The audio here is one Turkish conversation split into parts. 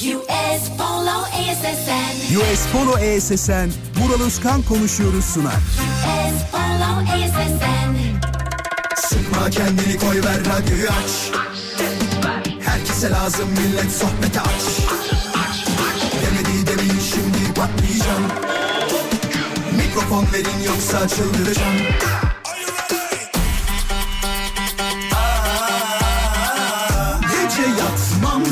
US Polo ESSN. US Polo ESSN, Vural Özkan konuşuyoruz sunar. US Polo ESSN. Sıkma kendini koy ver radyoyu aç. Herkese lazım millet sohbete aç. Demedi demin şimdi patlayacağım. Mikrofon verin yoksa çıldıracağım.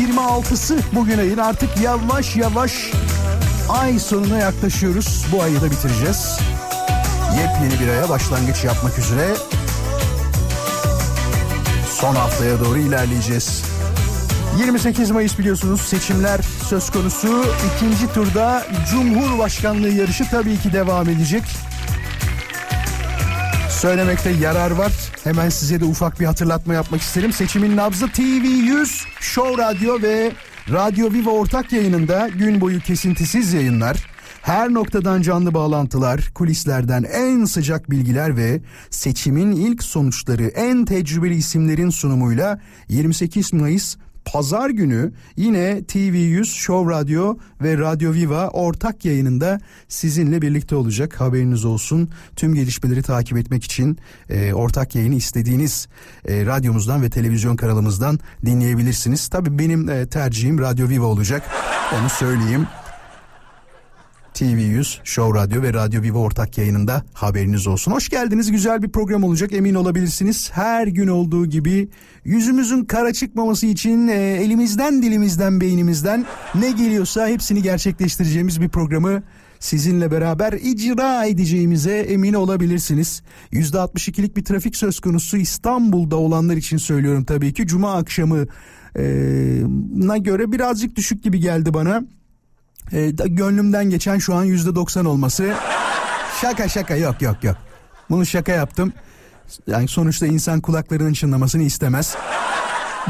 26'sı bugün ayın artık yavaş yavaş ay sonuna yaklaşıyoruz. Bu ayı da bitireceğiz. Yepyeni bir aya başlangıç yapmak üzere son haftaya doğru ilerleyeceğiz. 28 Mayıs biliyorsunuz seçimler söz konusu. İkinci turda Cumhurbaşkanlığı yarışı tabii ki devam edecek. Söylemekte yarar var. Hemen size de ufak bir hatırlatma yapmak isterim. Seçimin nabzı TV100, Show Radyo ve Radyo Viva ortak yayınında gün boyu kesintisiz yayınlar. Her noktadan canlı bağlantılar, kulislerden en sıcak bilgiler ve seçimin ilk sonuçları en tecrübeli isimlerin sunumuyla 28 Mayıs Pazar günü yine TV100 Show Radyo ve Radyo Viva ortak yayınında sizinle birlikte olacak. Haberiniz olsun. Tüm gelişmeleri takip etmek için e, ortak yayını istediğiniz e, radyomuzdan ve televizyon kanalımızdan dinleyebilirsiniz. Tabii benim e, tercihim Radyo Viva olacak. Onu söyleyeyim. TV100, Show Radyo ve Radyo Viva ortak yayınında haberiniz olsun. Hoş geldiniz. Güzel bir program olacak emin olabilirsiniz. Her gün olduğu gibi yüzümüzün kara çıkmaması için e, elimizden dilimizden beynimizden ne geliyorsa hepsini gerçekleştireceğimiz bir programı sizinle beraber icra edeceğimize emin olabilirsiniz. %62'lik bir trafik söz konusu İstanbul'da olanlar için söylüyorum tabii ki. Cuma akşamı e, göre birazcık düşük gibi geldi bana. E, gönlümden geçen şu an yüzde doksan olması. Şaka şaka yok yok yok. Bunu şaka yaptım. Yani sonuçta insan kulaklarının çınlamasını istemez.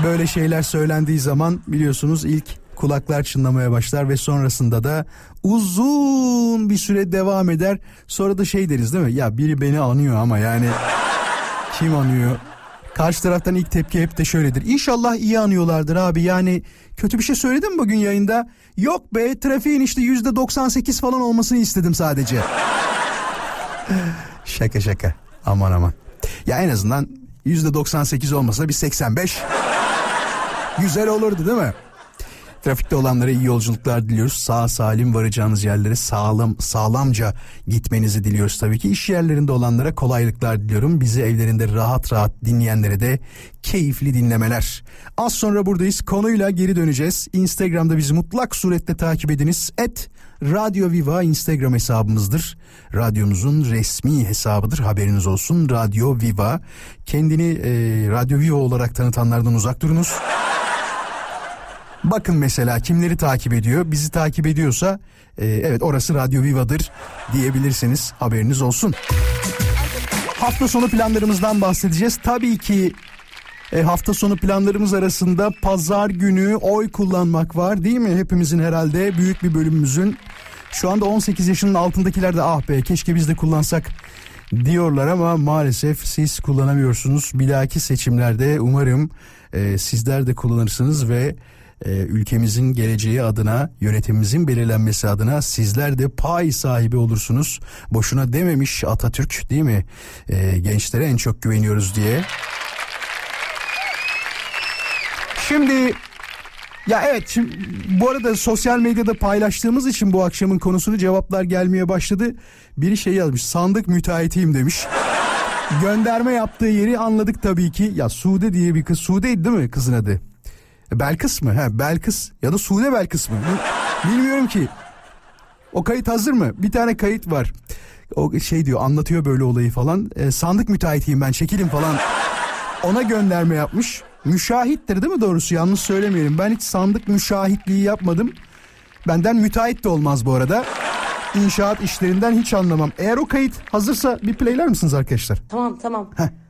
Böyle şeyler söylendiği zaman biliyorsunuz ilk kulaklar çınlamaya başlar ve sonrasında da uzun bir süre devam eder. Sonra da şey deriz değil mi? Ya biri beni anıyor ama yani kim anıyor? Karşı taraftan ilk tepki hep de şöyledir. İnşallah iyi anıyorlardır abi. Yani kötü bir şey söyledim bugün yayında? Yok be trafiğin işte yüzde 98 falan olmasını istedim sadece. şaka şaka. Aman aman. Ya en azından yüzde 98 olmasa bir 85. Güzel olurdu değil mi? Trafikte olanlara iyi yolculuklar diliyoruz. Sağ salim varacağınız yerlere sağlam sağlamca gitmenizi diliyoruz tabii ki. İş yerlerinde olanlara kolaylıklar diliyorum. Bizi evlerinde rahat rahat dinleyenlere de keyifli dinlemeler. Az sonra buradayız. Konuyla geri döneceğiz. Instagram'da bizi mutlak surette takip ediniz. Et Radyo Viva Instagram hesabımızdır. Radyomuzun resmi hesabıdır. Haberiniz olsun. Radyo Viva. Kendini e, Radyo Viva olarak tanıtanlardan uzak durunuz. Bakın mesela kimleri takip ediyor. Bizi takip ediyorsa e, evet orası Radyo Viva'dır diyebilirsiniz. Haberiniz olsun. Hafta sonu planlarımızdan bahsedeceğiz. Tabii ki e, hafta sonu planlarımız arasında pazar günü oy kullanmak var değil mi? Hepimizin herhalde büyük bir bölümümüzün. Şu anda 18 yaşının altındakiler de ah be keşke biz de kullansak diyorlar ama maalesef siz kullanamıyorsunuz. Bir seçimlerde umarım e, sizler de kullanırsınız ve e, ülkemizin geleceği adına, yönetimimizin belirlenmesi adına sizler de pay sahibi olursunuz. Boşuna dememiş Atatürk değil mi? E, gençlere en çok güveniyoruz diye. Şimdi ya evet şimdi, bu arada sosyal medyada paylaştığımız için bu akşamın konusunu cevaplar gelmeye başladı. Biri şey yazmış sandık müteahhitiyim demiş. Gönderme yaptığı yeri anladık tabii ki. Ya Sude diye bir kız. Sude'ydi değil mi kızın adı? Belkıs mı? He, Belkıs ya da Sude Belkıs mı? Bilmiyorum ki. O kayıt hazır mı? Bir tane kayıt var. O şey diyor anlatıyor böyle olayı falan. E, sandık müteahhitiyim ben çekilin falan. Ona gönderme yapmış. Müşahittir değil mi doğrusu yanlış söylemeyelim. Ben hiç sandık müşahitliği yapmadım. Benden müteahhit de olmaz bu arada. İnşaat işlerinden hiç anlamam. Eğer o kayıt hazırsa bir playler misiniz arkadaşlar? Tamam tamam. Heh.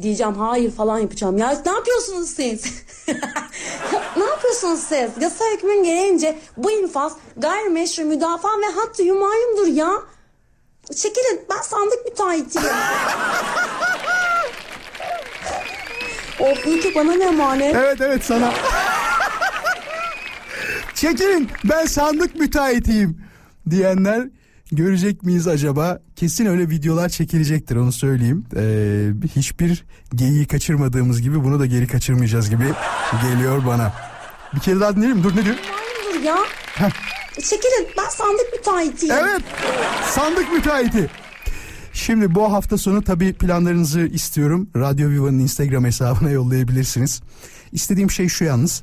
Diyeceğim hayır falan yapacağım. Ya ne yapıyorsunuz siz? ne yapıyorsunuz siz? Yasa hükmün gereğince bu infaz gayrimeşru müdafaa ve hattı yumayumdur ya. Çekilin ben sandık müteahhitiyim. of iyi ki bana ne emanet. Evet evet sana. Çekilin ben sandık müteahhitiyim diyenler görecek miyiz acaba? Kesin öyle videolar çekilecektir onu söyleyeyim. Ee, hiçbir geyiği kaçırmadığımız gibi bunu da geri kaçırmayacağız gibi geliyor bana. Bir kere daha dinleyelim dur ne diyor? Yumayumdur ya. Çekilin ben sandık müteahhitiyim. Evet sandık müteahhiti. Şimdi bu hafta sonu tabii planlarınızı istiyorum. Radyo Viva'nın Instagram hesabına yollayabilirsiniz. İstediğim şey şu yalnız.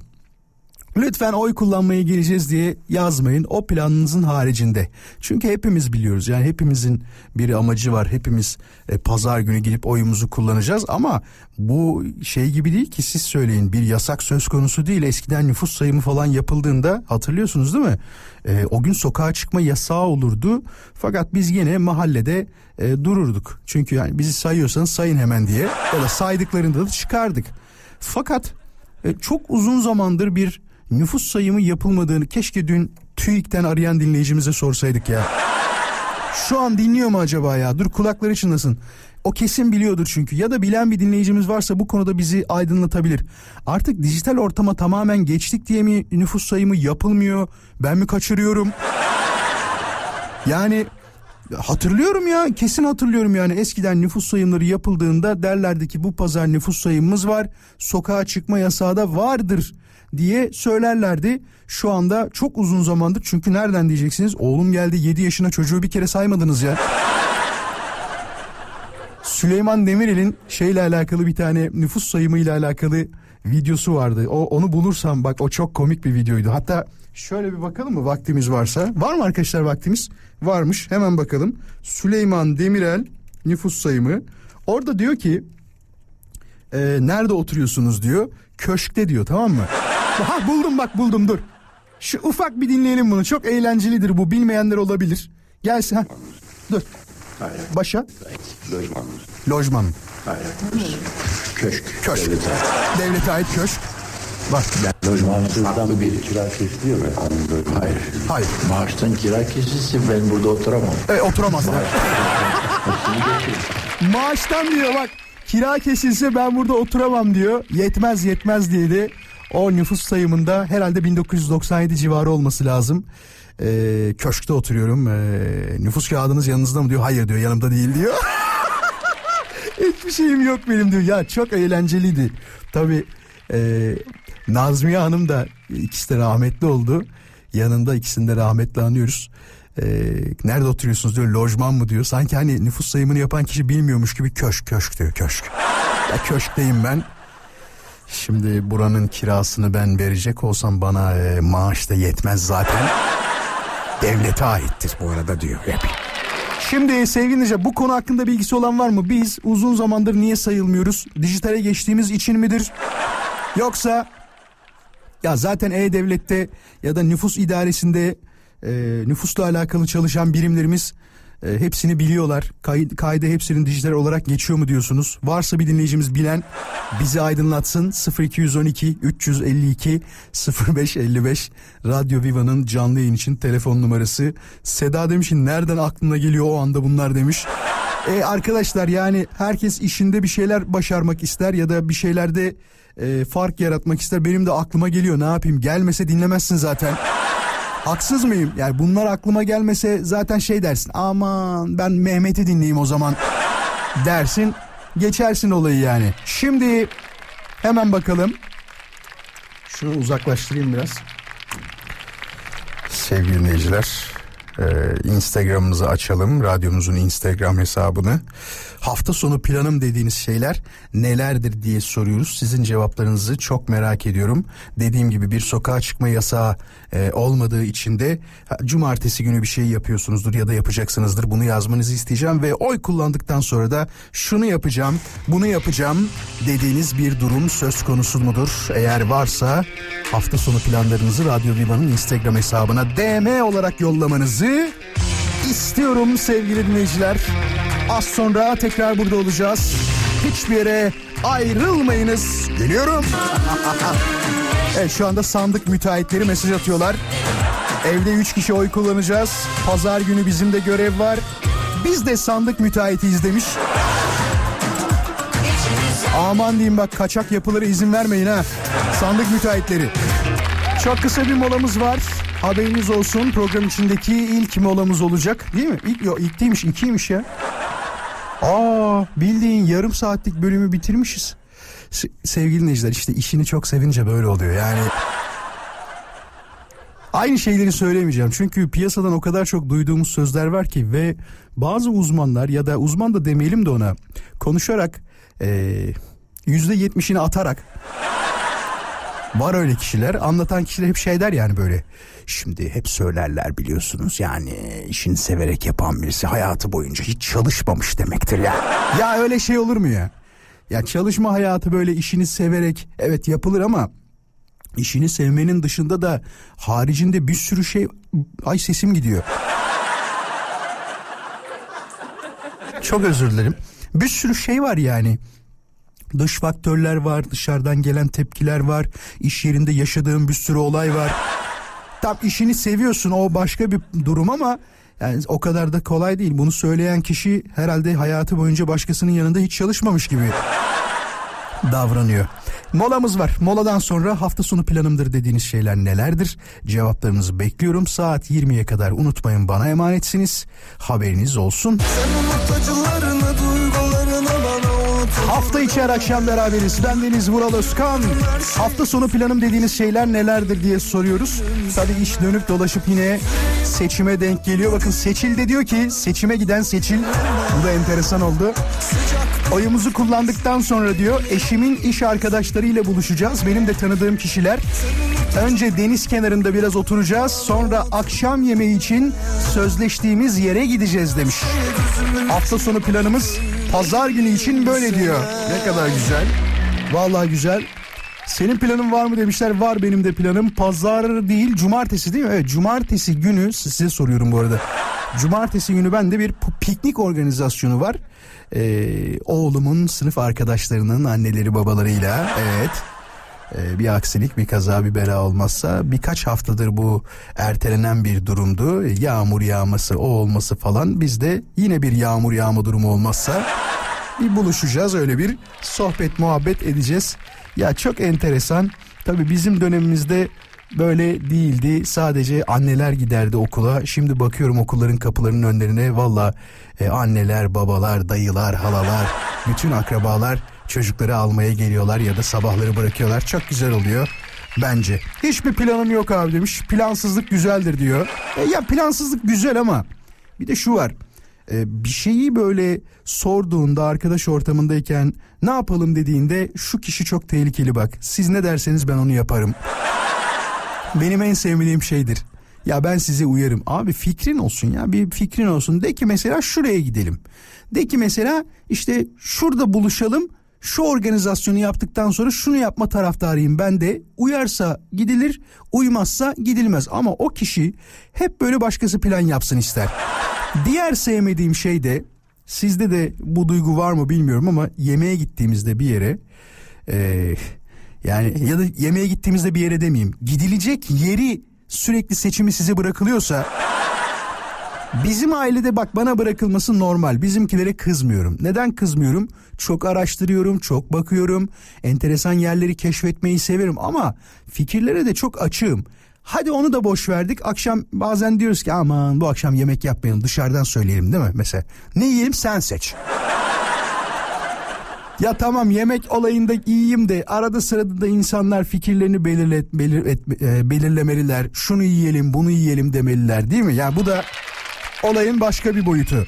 Lütfen oy kullanmaya geleceğiz diye yazmayın. O planınızın haricinde. Çünkü hepimiz biliyoruz. Yani hepimizin bir amacı var. Hepimiz e, pazar günü gidip oyumuzu kullanacağız. Ama bu şey gibi değil ki siz söyleyin. Bir yasak söz konusu değil. Eskiden nüfus sayımı falan yapıldığında hatırlıyorsunuz değil mi? E, o gün sokağa çıkma yasağı olurdu. Fakat biz yine mahallede e, dururduk. Çünkü yani bizi sayıyorsanız sayın hemen diye. Da saydıklarında da çıkardık. Fakat e, çok uzun zamandır bir nüfus sayımı yapılmadığını keşke dün TÜİK'ten arayan dinleyicimize sorsaydık ya. Şu an dinliyor mu acaba ya? Dur kulakları çınlasın. O kesin biliyordur çünkü ya da bilen bir dinleyicimiz varsa bu konuda bizi aydınlatabilir. Artık dijital ortama tamamen geçtik diye mi nüfus sayımı yapılmıyor? Ben mi kaçırıyorum? Yani hatırlıyorum ya kesin hatırlıyorum yani eskiden nüfus sayımları yapıldığında derlerdi ki bu pazar nüfus sayımımız var sokağa çıkma yasağı da vardır diye söylerlerdi. Şu anda çok uzun zamandır çünkü nereden diyeceksiniz oğlum geldi 7 yaşına çocuğu bir kere saymadınız ya. Süleyman Demirel'in şeyle alakalı bir tane nüfus sayımı ile alakalı videosu vardı. O onu bulursam bak o çok komik bir videoydu. Hatta şöyle bir bakalım mı vaktimiz varsa. Var mı arkadaşlar vaktimiz? Varmış. Hemen bakalım. Süleyman Demirel nüfus sayımı. Orada diyor ki e, nerede oturuyorsunuz diyor. Köşkte diyor tamam mı? Ha buldum bak buldum dur. Şu ufak bir dinleyelim bunu. Çok eğlencelidir bu. Bilmeyenler olabilir. Gelsin. Ha. Dur. Başa. Lojman. Lojman. Köşk. Köşk. Devlete. Devlete ait köşk. Bak. Lojmansızdan bir kira kesiliyor mu efendim? Hayır. Hayır. Maaştan kira kesilse ben burada oturamam. E, oturamazlar. Maaştan diyor bak. Kira kesilse ben burada oturamam diyor. Yetmez yetmez diye de o nüfus sayımında herhalde 1997 civarı olması lazım. Ee, köşkte oturuyorum. Ee, nüfus kağıdınız yanınızda mı diyor. Hayır diyor yanımda değil diyor. Hiçbir şeyim yok benim diyor. Ya çok eğlenceliydi. Tabii e, Nazmiye Hanım da ikisi de rahmetli oldu. Yanında ikisini de rahmetli anıyoruz. E, nerede oturuyorsunuz diyor. Lojman mı diyor. Sanki hani nüfus sayımını yapan kişi bilmiyormuş gibi köşk köşk diyor köşk. Ya köşkteyim ben. Şimdi buranın kirasını ben verecek olsam bana e, maaş da yetmez zaten. Devlete aittir bu arada diyor hep. Şimdi sevgili dinleyiciler bu konu hakkında bilgisi olan var mı? Biz uzun zamandır niye sayılmıyoruz? Dijitale geçtiğimiz için midir? Yoksa ya zaten E-Devlet'te ya da nüfus idaresinde e, nüfusla alakalı çalışan birimlerimiz e, hepsini biliyorlar. Kay, kayda hepsinin dijital olarak geçiyor mu diyorsunuz? Varsa bir dinleyicimiz bilen bizi aydınlatsın. 0212 352 0555 Radyo Viva'nın canlı yayın için telefon numarası. Seda demiş ki nereden aklına geliyor o anda bunlar demiş. E, arkadaşlar yani herkes işinde bir şeyler başarmak ister ya da bir şeylerde e, fark yaratmak ister. Benim de aklıma geliyor ne yapayım gelmese dinlemezsin zaten. Haksız mıyım? Yani bunlar aklıma gelmese zaten şey dersin. Aman ben Mehmet'i dinleyeyim o zaman dersin. Geçersin olayı yani. Şimdi hemen bakalım. Şunu uzaklaştırayım biraz. Sevgili dinleyiciler. Ee, Instagram'ımızı açalım. Radyomuzun Instagram hesabını. Hafta sonu planım dediğiniz şeyler nelerdir diye soruyoruz. Sizin cevaplarınızı çok merak ediyorum. Dediğim gibi bir sokağa çıkma yasağı e, olmadığı için de cumartesi günü bir şey yapıyorsunuzdur ya da yapacaksınızdır. Bunu yazmanızı isteyeceğim ve oy kullandıktan sonra da şunu yapacağım, bunu yapacağım dediğiniz bir durum söz konusu mudur? Eğer varsa hafta sonu planlarınızı Radyo Viva'nın Instagram hesabına DM olarak yollamanızı istiyorum sevgili dinleyiciler. Az sonra tekrar burada olacağız. Hiçbir yere ayrılmayınız. Geliyorum. evet şu anda sandık müteahhitleri mesaj atıyorlar. Evde 3 kişi oy kullanacağız. Pazar günü bizim de görev var. Biz de sandık müteahhitiyiz demiş. Aman diyeyim bak kaçak yapılara izin vermeyin ha. Sandık müteahhitleri. Çok kısa bir molamız var. Haberiniz olsun program içindeki ilk molamız olacak. Değil mi? İlk, yok ilk değilmiş ikiymiş ya. Aa bildiğin yarım saatlik bölümü bitirmişiz. Se- sevgili dinleyiciler işte işini çok sevince böyle oluyor yani. Aynı şeyleri söylemeyeceğim çünkü piyasadan o kadar çok duyduğumuz sözler var ki ve bazı uzmanlar ya da uzman da demeyelim de ona konuşarak yüzde yetmişini atarak Var öyle kişiler anlatan kişiler hep şey der yani böyle şimdi hep söylerler biliyorsunuz yani işini severek yapan birisi hayatı boyunca hiç çalışmamış demektir ya. ya öyle şey olur mu ya? Ya çalışma hayatı böyle işini severek evet yapılır ama işini sevmenin dışında da haricinde bir sürü şey ay sesim gidiyor. Çok özür dilerim. Bir sürü şey var yani. Dış faktörler var, dışarıdan gelen tepkiler var, iş yerinde yaşadığın bir sürü olay var. Tam işini seviyorsun o başka bir durum ama yani o kadar da kolay değil. Bunu söyleyen kişi herhalde hayatı boyunca başkasının yanında hiç çalışmamış gibi davranıyor. Molamız var. Moladan sonra hafta sonu planımdır dediğiniz şeyler nelerdir? Cevaplarınızı bekliyorum. Saat 20'ye kadar unutmayın bana emanetsiniz. Haberiniz olsun. Hafta içi her akşam beraberiz. Ben Deniz Vural Özkan. Hafta sonu planım dediğiniz şeyler nelerdir diye soruyoruz. Tabii iş dönüp dolaşıp yine seçime denk geliyor. Bakın Seçil de diyor ki seçime giden Seçil. Bu da enteresan oldu. Oyumuzu kullandıktan sonra diyor eşimin iş arkadaşlarıyla buluşacağız. Benim de tanıdığım kişiler. Önce deniz kenarında biraz oturacağız. Sonra akşam yemeği için sözleştiğimiz yere gideceğiz demiş. Hafta sonu planımız pazar günü için böyle diyor. Ne kadar güzel. Vallahi güzel. Senin planın var mı demişler. Var benim de planım. Pazar değil cumartesi değil mi? Evet cumartesi günü size soruyorum bu arada. Cumartesi günü bende bir piknik organizasyonu var. Ee, oğlumun sınıf arkadaşlarının anneleri babalarıyla evet. Ee, bir aksilik bir kaza bir bela olmazsa birkaç haftadır bu ertelenen bir durumdu. Yağmur yağması o olması falan. Bizde yine bir yağmur yağma durumu olmazsa bir buluşacağız öyle bir sohbet muhabbet edeceğiz. Ya çok enteresan. Tabi bizim dönemimizde böyle değildi. Sadece anneler giderdi okula. Şimdi bakıyorum okulların kapılarının önlerine. Valla e, anneler babalar dayılar halalar bütün akrabalar çocukları almaya geliyorlar ya da sabahları bırakıyorlar. Çok güzel oluyor bence. Hiçbir planım yok abi demiş. Plansızlık güzeldir diyor. E, ya plansızlık güzel ama bir de şu var. E, bir şeyi böyle sorduğunda arkadaş ortamındayken ne yapalım? dediğinde şu kişi çok tehlikeli bak. Siz ne derseniz ben onu yaparım benim en sevmediğim şeydir. Ya ben size uyarım. Abi fikrin olsun ya bir fikrin olsun. De ki mesela şuraya gidelim. De ki mesela işte şurada buluşalım. Şu organizasyonu yaptıktan sonra şunu yapma taraftarıyım ben de. Uyarsa gidilir, uymazsa gidilmez. Ama o kişi hep böyle başkası plan yapsın ister. Diğer sevmediğim şey de sizde de bu duygu var mı bilmiyorum ama yemeğe gittiğimizde bir yere eee yani ya da yemeğe gittiğimizde bir yere demeyeyim. Gidilecek yeri sürekli seçimi size bırakılıyorsa bizim ailede bak bana bırakılması normal. Bizimkilere kızmıyorum. Neden kızmıyorum? Çok araştırıyorum, çok bakıyorum. Enteresan yerleri keşfetmeyi severim ama fikirlere de çok açığım. Hadi onu da boş verdik. Akşam bazen diyoruz ki aman bu akşam yemek yapmayalım dışarıdan söyleyelim değil mi mesela? Ne yiyelim sen seç. Ya tamam yemek olayında iyiyim de arada sırada da insanlar fikirlerini belirlet, belir, et- e, belirlemeliler. Şunu yiyelim bunu yiyelim demeliler değil mi? Ya bu da olayın başka bir boyutu.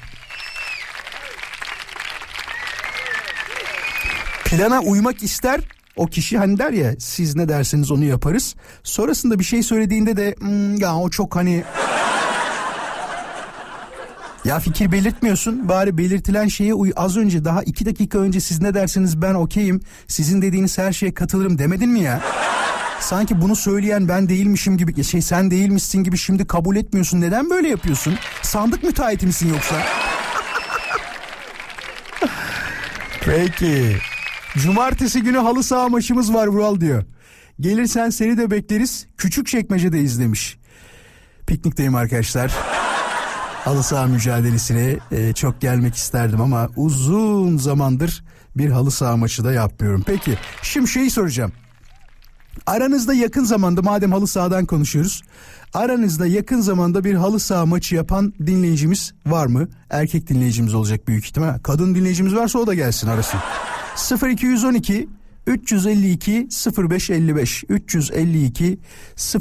Plana uymak ister o kişi hani der ya siz ne derseniz onu yaparız. Sonrasında bir şey söylediğinde de "Hmm, ya o çok hani ya fikir belirtmiyorsun bari belirtilen şeye uy. Az önce daha iki dakika önce siz ne derseniz ben okeyim. Sizin dediğiniz her şeye katılırım demedin mi ya? Sanki bunu söyleyen ben değilmişim gibi şey sen değilmişsin gibi şimdi kabul etmiyorsun. Neden böyle yapıyorsun? Sandık müteahhiti misin yoksa? Peki. Cumartesi günü halı saha maçımız var Vural diyor. Gelirsen seni de bekleriz. Küçük çekmecede izlemiş. Piknikteyim arkadaşlar. Halı saha mücadelesine e, çok gelmek isterdim ama uzun zamandır bir halı saha maçı da yapmıyorum. Peki şimdi şeyi soracağım. Aranızda yakın zamanda madem halı sahadan konuşuyoruz. Aranızda yakın zamanda bir halı saha maçı yapan dinleyicimiz var mı? Erkek dinleyicimiz olacak büyük ihtimal. Kadın dinleyicimiz varsa o da gelsin arasın. 0212 352 0555 352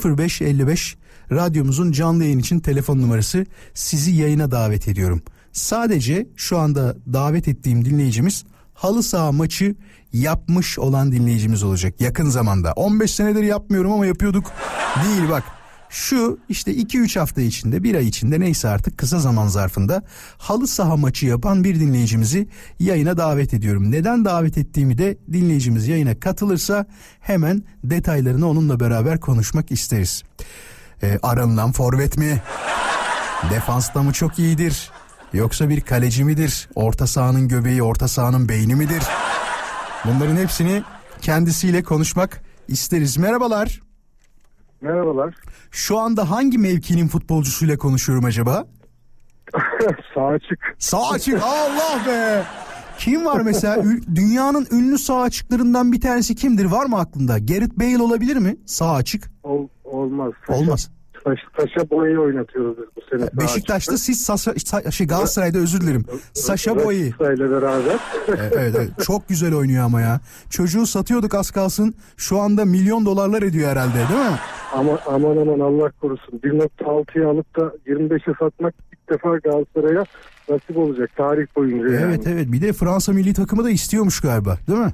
0555 radyomuzun canlı yayın için telefon numarası sizi yayına davet ediyorum. Sadece şu anda davet ettiğim dinleyicimiz halı saha maçı yapmış olan dinleyicimiz olacak yakın zamanda. 15 senedir yapmıyorum ama yapıyorduk değil bak. Şu işte 2-3 hafta içinde bir ay içinde neyse artık kısa zaman zarfında halı saha maçı yapan bir dinleyicimizi yayına davet ediyorum. Neden davet ettiğimi de dinleyicimiz yayına katılırsa hemen detaylarını onunla beraber konuşmak isteriz. Ee, aranılan forvet mi? Defansta mı çok iyidir? Yoksa bir kaleci midir? Orta sahanın göbeği, orta sahanın beyni midir? Bunların hepsini kendisiyle konuşmak isteriz. Merhabalar. Merhabalar. Şu anda hangi mevkinin futbolcusuyla konuşuyorum acaba? Sağ açık. Sağ açık. Allah be. Kim var mesela? Dünyanın ünlü sağ açıklarından bir tanesi kimdir? Var mı aklında? Gareth Bale olabilir mi? Sağ açık. Ol, olmaz. Olmaz. Taş, taşa boyayı oynatıyoruz biz bu sene. Beşiktaş'ta siz Sasa, Sa- şey Galatasaray'da özür dilerim. Saşa Boyi. Galatasaray'la beraber. Evet, evet, evet. Çok güzel oynuyor ama ya. Çocuğu satıyorduk az kalsın. Şu anda milyon dolarlar ediyor herhalde değil mi? Ama aman aman Allah korusun. 1.6'ya alıp da 25'e satmak ilk defa Galatasaray'a nasip olacak tarih boyunca. yani. Evet evet. Bir de Fransa milli takımı da istiyormuş galiba değil mi?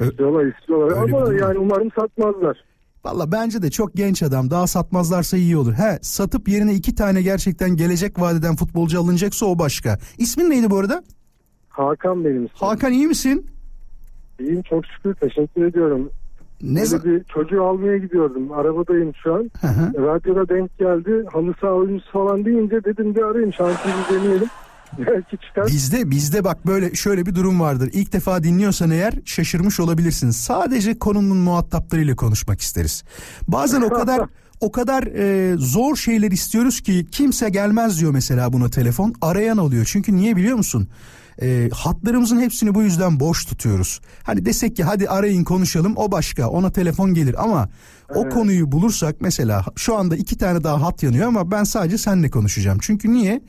İstiyorlar istiyorlar Öyle ama yani umarım satmazlar. Valla bence de çok genç adam. Daha satmazlarsa iyi olur. He satıp yerine iki tane gerçekten gelecek vadeden futbolcu alınacaksa o başka. İsmin neydi bu arada? Hakan benim ismim. Hakan iyi misin? İyiyim çok şükür teşekkür ediyorum. Ne Böyle zaman? bir çocuğu almaya gidiyordum. Arabadayım şu an. Hı hı. Radyoda denk geldi. Halı saha oyuncusu falan deyince dedim bir arayayım şansımızı deneyelim. Belki çıkar. Bizde bizde bak böyle şöyle bir durum vardır. İlk defa dinliyorsan eğer şaşırmış olabilirsin. Sadece konunun muhataplarıyla konuşmak isteriz. Bazen o kadar o kadar e, zor şeyler istiyoruz ki kimse gelmez diyor mesela buna telefon. Arayan oluyor. Çünkü niye biliyor musun? E, hatlarımızın hepsini bu yüzden boş tutuyoruz. Hani desek ki hadi arayın konuşalım o başka ona telefon gelir ama o konuyu bulursak mesela şu anda iki tane daha hat yanıyor ama ben sadece seninle konuşacağım. Çünkü niye?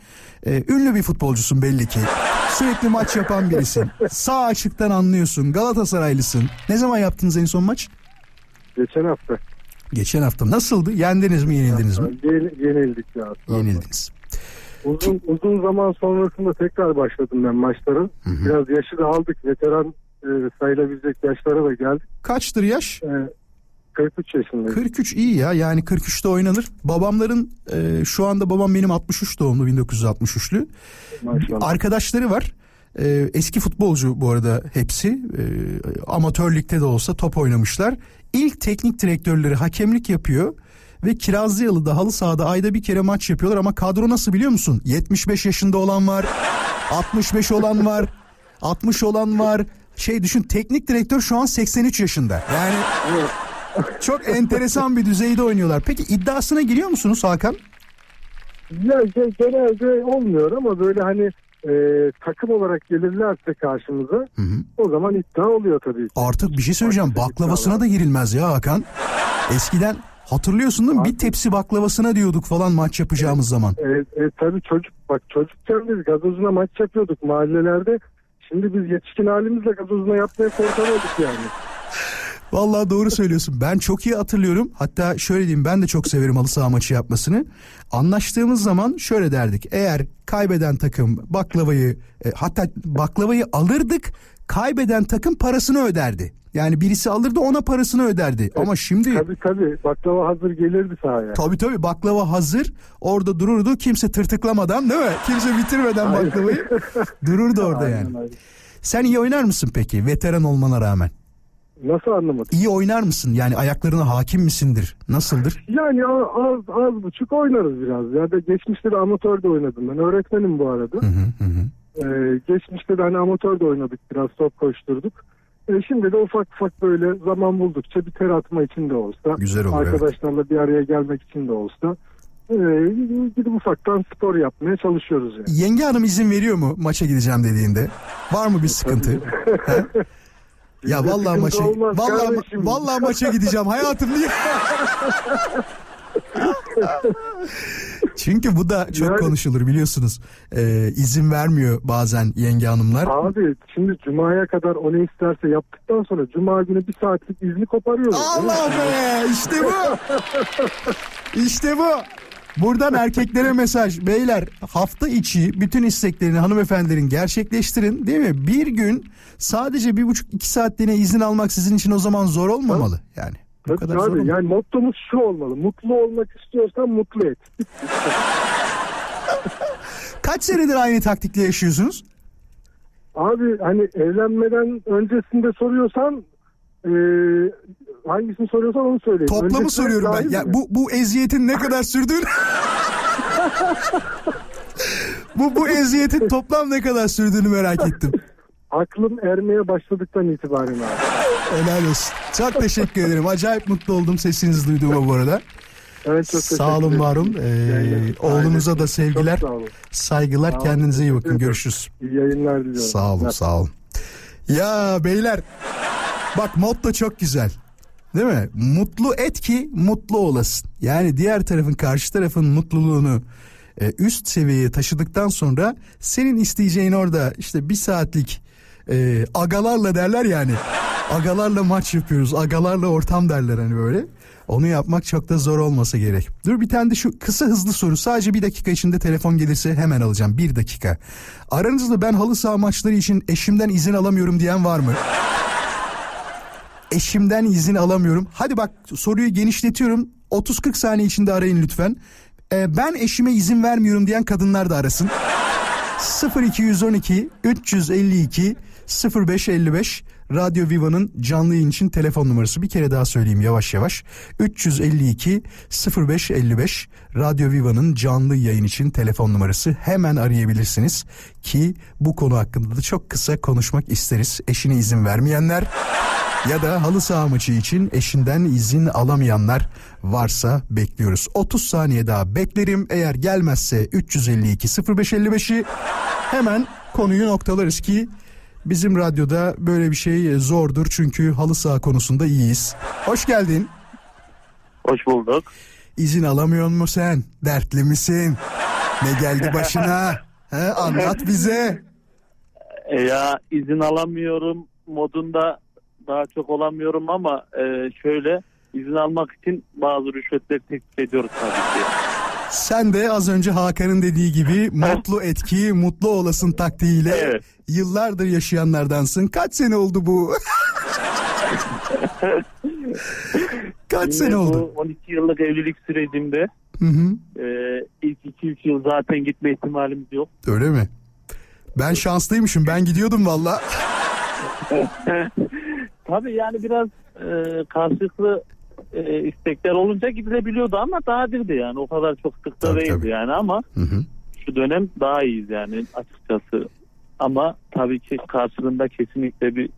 E, ünlü bir futbolcusun belli ki. Sürekli maç yapan birisin. Sağ açıktan anlıyorsun. Galatasaraylısın. Ne zaman yaptınız en son maç? Geçen hafta. Geçen hafta. Nasıldı? Yendiniz mi yenildiniz mi? Yen- yenildik ya. Yenildiniz. Uzun, uzun zaman sonrasında tekrar başladım ben maçlara. Biraz yaşı da aldık. Veteran e, sayılabilecek yaşlara da geldik. Kaçtır yaş? E, 43 yaşındayım. 43 iyi ya yani 43'te oynanır. Babamların e, şu anda babam benim 63 doğumlu 1963'lü. Maşallah. Arkadaşları var. E, eski futbolcu bu arada hepsi. E, amatör ligde de olsa top oynamışlar. İlk teknik direktörleri hakemlik yapıyor. Ve Kirazlıyalı'da halı sahada ayda bir kere maç yapıyorlar ama kadro nasıl biliyor musun? 75 yaşında olan var, 65 olan var, 60 olan var. Şey düşün teknik direktör şu an 83 yaşında. Yani çok enteresan bir düzeyde oynuyorlar. Peki iddiasına giriyor musunuz Hakan? Ya, ge- genelde olmuyor ama böyle hani e, takım olarak gelirlerse karşımıza o zaman iddia oluyor tabii ki. Artık bir şey söyleyeceğim. Baklavasına da girilmez ya Hakan. Eskiden hatırlıyorsun değil mi? Bir tepsi baklavasına diyorduk falan maç yapacağımız zaman. E, e, tabii çocuk bak çocukken biz gazozuna maç yapıyorduk mahallelerde. Şimdi biz yetişkin halimizle gazozuna yapmaya korkan olduk yani. Vallahi doğru söylüyorsun. Ben çok iyi hatırlıyorum. Hatta şöyle diyeyim ben de çok severim halı saha maçı yapmasını. Anlaştığımız zaman şöyle derdik. Eğer kaybeden takım baklavayı e, hatta baklavayı alırdık. Kaybeden takım parasını öderdi. Yani birisi alırdı ona parasını öderdi. Ama şimdi Tabii tabii baklava hazır gelirdi sahaya. tabii tabii baklava hazır. Orada dururdu. Kimse tırtıklamadan değil mi? Kimse bitirmeden baklavayı dururdu orada yani. Aynen. Sen iyi oynar mısın peki veteran olmana rağmen? Nasıl anlamadım? İyi oynar mısın? Yani ayaklarına hakim misindir? Nasıldır? Yani az, az buçuk oynarız biraz. Ya da geçmişte de amatör de oynadım ben. Öğretmenim bu arada. Hı hı hı. Ee, geçmişte de hani amatör de oynadık biraz top koşturduk. Ee, şimdi de ufak ufak böyle zaman buldukça bir ter atma için de olsa. Güzel olur, evet. Arkadaşlarla bir araya gelmek için de olsa. Ee, gidip ufaktan spor yapmaya çalışıyoruz yani. Yenge hanım izin veriyor mu maça gideceğim dediğinde? Var mı bir sıkıntı? He? ya vallahi maça vallahi kardeşim. vallahi maça gideceğim hayatım diye. Çünkü bu da çok Yani- konuşulur biliyorsunuz. Ee, izin vermiyor bazen yenge hanımlar. Abi şimdi Cuma'ya kadar o ne isterse yaptıktan sonra Cuma günü bir saatlik izni koparıyoruz. Allah be işte bu. İşte bu. Buradan erkeklere mesaj. Beyler hafta içi bütün isteklerini hanımefendilerin gerçekleştirin değil mi? Bir gün sadece bir buçuk iki saatliğine izin almak sizin için o zaman zor olmamalı. Yani bu Tabii kadar zor abi olmamalı. yani mottomuz şu olmalı. Mutlu olmak istiyorsan mutlu et. Kaç senedir aynı taktikle yaşıyorsunuz? Abi hani evlenmeden öncesinde soruyorsan e, hangisini soruyorsan onu söyleyeyim. Toplamı Öncesine soruyorum ben. Ya mi? bu bu eziyetin ne kadar sürdüğünü Bu bu eziyetin toplam ne kadar sürdüğünü merak ettim. Aklım ermeye başladıktan itibaren abi. Helal olsun. Çok teşekkür ederim. Acayip mutlu oldum sesinizi duyduğuma bu arada. Evet, çok teşekkür Sağ olun olun. Ee, Yayınlar. oğlunuza Aynen. da sevgiler, saygılar. Sağ olun. Kendinize iyi bakın. Görüşürüz. İyi yayınlar diliyorum. Sağ olun, sağ olun. Ya beyler bak motto çok güzel. Değil mi? Mutlu et ki mutlu olasın. Yani diğer tarafın karşı tarafın mutluluğunu e, üst seviyeye taşıdıktan sonra senin isteyeceğin orada işte bir saatlik e, agalarla derler yani. Agalarla maç yapıyoruz. Agalarla ortam derler hani böyle. Onu yapmak çok da zor olmasa gerek. Dur bir tane de şu kısa hızlı soru. Sadece bir dakika içinde telefon gelirse hemen alacağım. Bir dakika. Aranızda ben halı saha maçları için eşimden izin alamıyorum diyen var mı? Eşimden izin alamıyorum. Hadi bak soruyu genişletiyorum. 30-40 saniye içinde arayın lütfen. Ee, ben eşime izin vermiyorum diyen kadınlar da arasın. 0212 352 0555 Radyo Viva'nın canlı yayın için telefon numarası. Bir kere daha söyleyeyim yavaş yavaş. 352 0555 Radyo Viva'nın canlı yayın için telefon numarası. Hemen arayabilirsiniz ki bu konu hakkında da çok kısa konuşmak isteriz. Eşine izin vermeyenler ya da halı saha maçı için eşinden izin alamayanlar varsa bekliyoruz. 30 saniye daha beklerim. Eğer gelmezse 352 0555'i hemen konuyu noktalarız ki bizim radyoda böyle bir şey zordur çünkü halı saha konusunda iyiyiz. Hoş geldin. Hoş bulduk. İzin alamıyor mu sen? Dertli misin? Ne geldi başına? He, anlat bize. E ya izin alamıyorum modunda daha çok olamıyorum ama e, şöyle izin almak için bazı rüşvetleri teklif ediyoruz tabii ki. Sen de az önce Hakan'ın dediği gibi mutlu etki, mutlu olasın taktiğiyle Evet. yıllardır yaşayanlardansın. Kaç sene oldu bu? Kaç sene Yine oldu? Bu 12 yıllık evlilik sürecimde Hı hı. e, ilk 2-3 yıl zaten gitme ihtimalimiz yok. Öyle mi? Ben şanslıymışım. Ben gidiyordum valla. Tabii yani biraz e, karşılıklı e, istekler olunca gidilebiliyordu ama nadirdi yani o kadar çok sık da Tabii, değildi tabii. yani ama Hı hı. şu dönem daha iyiyiz yani açıkçası. Ama tabii ki karşılığında kesinlikle bir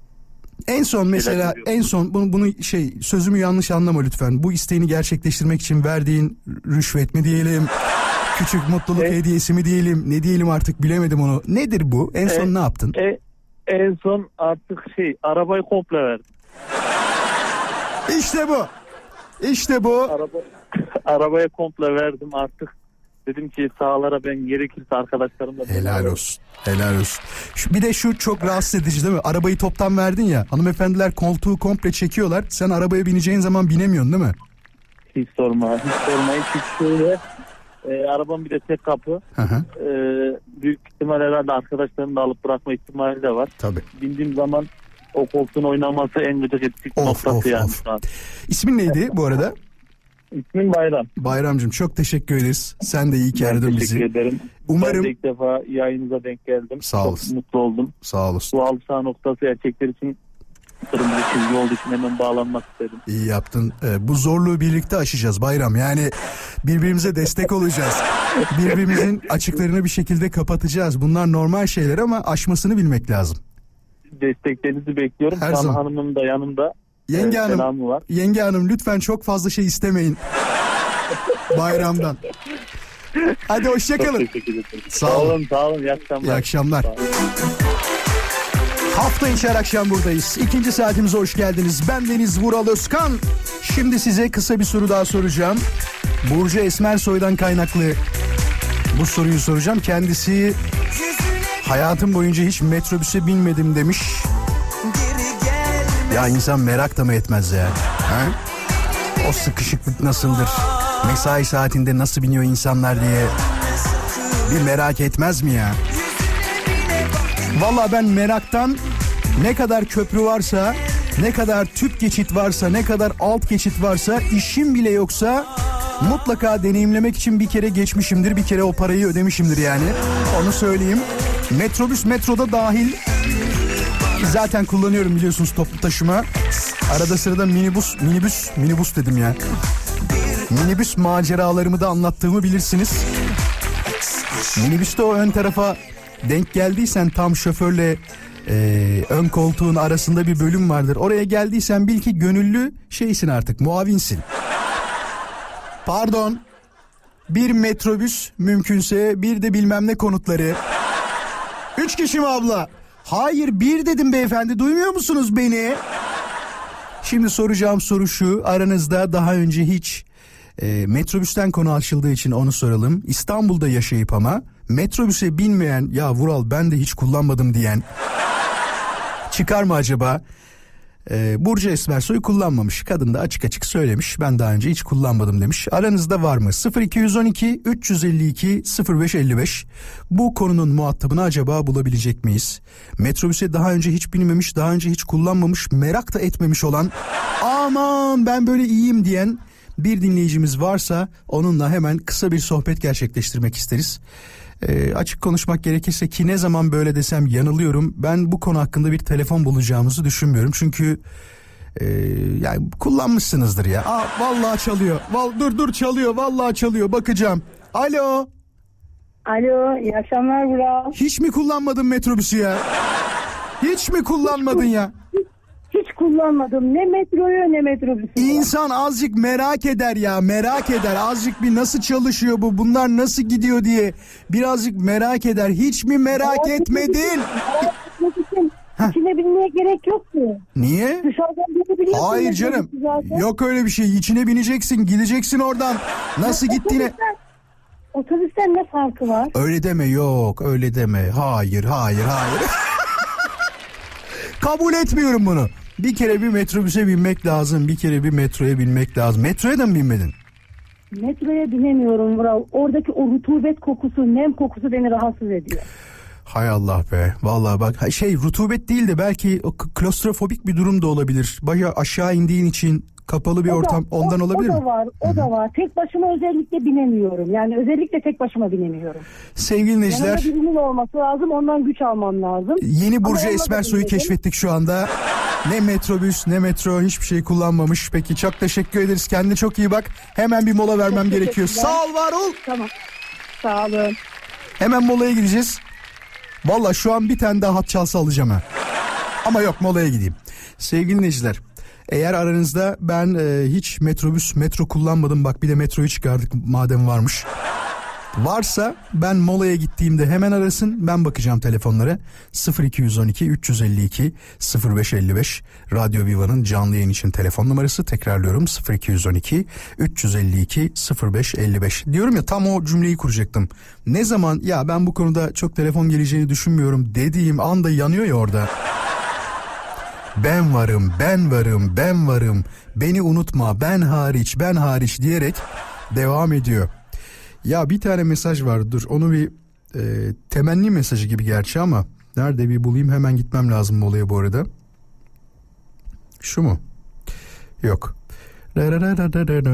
En son mesela en son bunu, bunu şey sözümü yanlış anlama lütfen. Bu isteğini gerçekleştirmek için verdiğin rüşvet mi diyelim? Küçük mutluluk E- hediyesi mi diyelim? Ne diyelim artık bilemedim onu. Nedir bu? En son E- ne yaptın? E, en son artık şey arabayı komple verdim. İşte bu. İşte bu. Araba, arabaya komple verdim artık. Dedim ki sahalara ben gerekirse arkadaşlarımla Helal olsun. Helal olsun. Şu, bir de şu çok rahatsız edici değil mi? Arabayı toptan verdin ya. Hanımefendiler koltuğu komple çekiyorlar. Sen arabaya bineceğin zaman binemiyorsun değil mi? Hiç sorma. Hiç sorma. Hiç şöyle e, arabam bir de tek kapı. Hı hı. E, büyük ihtimal herhalde arkadaşlarını da alıp bırakma ihtimali de var. Tabii. Bindiğim zaman o koltuğun oynaması en gıcık ettik Of, noktası of, yani of. İsmin neydi bu arada? İsmim Bayram. Bayramcığım çok teşekkür ederiz. Sen de iyi ki Ben aradın teşekkür bizi. ederim. Umarım- Ben de ilk defa yayınıza denk geldim. Sağ Çok olasın. mutlu oldum. Sağ olasın. Bu halı saha noktası erkekler için kırmızı çizgi olduğu için hemen bağlanmak istedim. İyi yaptın. Ee, bu zorluğu birlikte aşacağız Bayram. Yani birbirimize destek olacağız. Birbirimizin açıklarını bir şekilde kapatacağız. Bunlar normal şeyler ama aşmasını bilmek lazım. Desteklerinizi bekliyorum. Her zaman. hanımım da yanımda. Yenge Ee, Hanım, var. Yenge Hanım lütfen çok fazla şey istemeyin. Bayramdan. Hadi hoşçakalın. teşekkür ederim. Sağ Sağ olun. olun. Sağ olun. İyi akşamlar. İyi akşamlar. Sağ olun. Hafta içi her akşam buradayız. İkinci saatimize hoş geldiniz. Ben Deniz Vural Özkan. Şimdi size kısa bir soru daha soracağım. Burcu Esmersoy'dan kaynaklı bu soruyu soracağım. Kendisi hayatım boyunca hiç metrobüse binmedim demiş. Ya insan merak da mı etmez ya? Ha? O sıkışıklık nasıldır? Mesai saatinde nasıl biniyor insanlar diye bir merak etmez mi ya? Valla ben meraktan ne kadar köprü varsa, ne kadar tüp geçit varsa, ne kadar alt geçit varsa, işim bile yoksa mutlaka deneyimlemek için bir kere geçmişimdir, bir kere o parayı ödemişimdir yani. Onu söyleyeyim. Metrobüs metroda dahil zaten kullanıyorum biliyorsunuz toplu taşıma. Arada sırada minibüs, minibüs, minibüs dedim ya. Minibüs maceralarımı da anlattığımı bilirsiniz. Minibüste o ön tarafa denk geldiysen tam şoförle e, ön koltuğun arasında bir bölüm vardır. Oraya geldiysen bil ki gönüllü şeysin artık muavinsin. Pardon. Bir metrobüs mümkünse bir de bilmem ne konutları. Üç kişi mi abla? Hayır bir dedim beyefendi duymuyor musunuz beni? Şimdi soracağım soru şu aranızda daha önce hiç e, metrobüsten konu açıldığı için onu soralım. İstanbul'da yaşayıp ama metrobüse binmeyen ya Vural ben de hiç kullanmadım diyen çıkar mı acaba? Ee, Burcu Esmersoy kullanmamış. Kadın da açık açık söylemiş. Ben daha önce hiç kullanmadım demiş. Aranızda var mı? 0212 352 0555. Bu konunun muhatabını acaba bulabilecek miyiz? Metrobüse daha önce hiç binmemiş, daha önce hiç kullanmamış, merak da etmemiş olan aman ben böyle iyiyim diyen bir dinleyicimiz varsa onunla hemen kısa bir sohbet gerçekleştirmek isteriz. Ee, açık konuşmak gerekirse ki ne zaman böyle desem yanılıyorum. Ben bu konu hakkında bir telefon bulacağımızı düşünmüyorum. Çünkü e, yani kullanmışsınızdır ya. Aa, vallahi çalıyor. Val, dur dur çalıyor. Vallahi çalıyor. Bakacağım. Alo. Alo, iyi akşamlar Vural. Hiç mi kullanmadın metrobüsü ya? Hiç mi kullanmadın ya? Hiç kullanmadım ne metroyu ne metrobüsü. İnsan azıcık merak eder ya merak eder azıcık bir nasıl çalışıyor bu bunlar nasıl gidiyor diye birazcık merak eder hiç mi merak etmedin? Etmek için içine binmeye gerek yok ki. Niye? Dışarıdan binebiliyorsun. Hayır canım yok öyle bir şey içine bineceksin gideceksin oradan nasıl gittiğine otobüsten ne farkı var? öyle deme yok öyle deme hayır hayır hayır kabul etmiyorum bunu bir kere bir metrobüse binmek lazım bir kere bir metroya binmek lazım metroya da mı binmedin? Metroya binemiyorum Vural. Oradaki o rutubet kokusu, nem kokusu beni rahatsız ediyor. Hay Allah be. Vallahi bak şey rutubet değil de belki klostrofobik bir durum da olabilir. Baya aşağı indiğin için kapalı bir O da- ortam ondan o, olabilir o da mi? var, o da var. Tek başıma özellikle binemiyorum. Yani özellikle tek başıma binemiyorum. Sevgili Yanımda dinleyiciler birinin olması lazım, ondan güç almam lazım. yeni Burcu da Esmersoy'u binmedim. keşfettik şu anda. Ne metrobüs ne metro hiçbir şey kullanmamış. Peki çok teşekkür ederiz. Kendine çok iyi bak. Hemen bir mola vermem Çok gerekiyor. Sağ ol var ol. Tamam. Sağ olun. Hemen molaya gideceğiz. Valla şu an bir tane daha hat çalsa alacağım ha. Ama yok molaya gideyim. Sevgili dinleyiciler eğer aranızda ben e, hiç metrobüs metro kullanmadım bak bir de metroyu çıkardık madem varmış. Varsa ben molaya gittiğimde hemen arasın ben bakacağım telefonlara. 0212 352 0555 Radyo Viva'nın canlı yayın için telefon numarası. Tekrarlıyorum 0212 352 0555 diyorum ya tam o cümleyi kuracaktım. Ne zaman ya ben bu konuda çok telefon geleceğini düşünmüyorum dediğim anda yanıyor ya orada ben varım ben varım ben varım beni unutma ben hariç ben hariç diyerek devam ediyor. Ya bir tane mesaj var dur onu bir e, temenni mesajı gibi gerçi ama nerede bir bulayım hemen gitmem lazım molaya bu arada. Şu mu? Yok.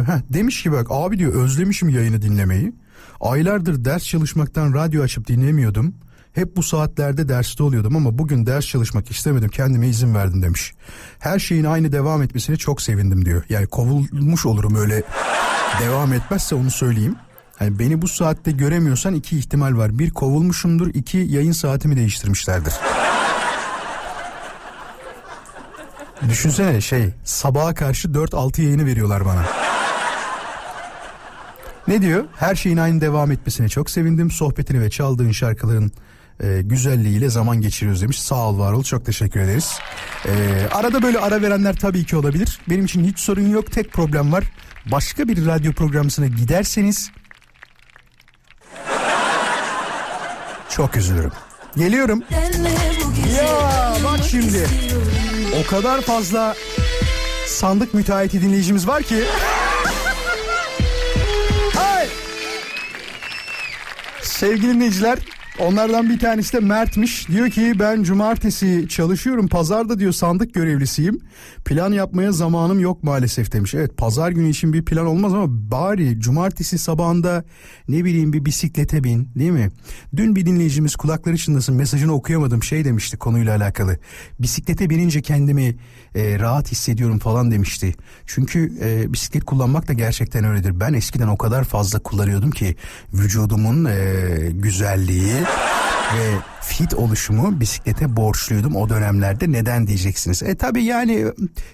Heh, demiş ki bak abi diyor özlemişim yayını dinlemeyi. Aylardır ders çalışmaktan radyo açıp dinlemiyordum. Hep bu saatlerde derste oluyordum ama bugün ders çalışmak istemedim kendime izin verdim demiş. Her şeyin aynı devam etmesine çok sevindim diyor. Yani kovulmuş olurum öyle devam etmezse onu söyleyeyim. Yani beni bu saatte göremiyorsan iki ihtimal var. Bir kovulmuşumdur, iki yayın saatimi değiştirmişlerdir. Düşünsene şey sabaha karşı 4-6 yayını veriyorlar bana. Ne diyor? Her şeyin aynı devam etmesine çok sevindim. Sohbetini ve çaldığın şarkıların e, güzelliğiyle zaman geçiriyoruz demiş. Sağ ol var çok teşekkür ederiz. E, arada böyle ara verenler tabii ki olabilir. Benim için hiç sorun yok. Tek problem var. Başka bir radyo programısına giderseniz çok üzülürüm. Geliyorum. Ya bak şimdi. O kadar fazla sandık müteahhiti dinleyicimiz var ki. Sevgili dinleyiciler onlardan bir tanesi de Mert'miş. Diyor ki ben cumartesi çalışıyorum. Pazarda diyor sandık görevlisiyim. Plan yapmaya zamanım yok maalesef demiş. Evet pazar günü için bir plan olmaz ama bari cumartesi sabahında ne bileyim bir bisiklete bin değil mi? Dün bir dinleyicimiz kulakları çınlasın mesajını okuyamadım şey demişti konuyla alakalı. Bisiklete binince kendimi e, rahat hissediyorum falan demişti. Çünkü e, bisiklet kullanmak da gerçekten öyledir. Ben eskiden o kadar fazla kullanıyordum ki vücudumun e, güzelliği ve fit oluşumu bisiklete borçluydum o dönemlerde neden diyeceksiniz. E tabi yani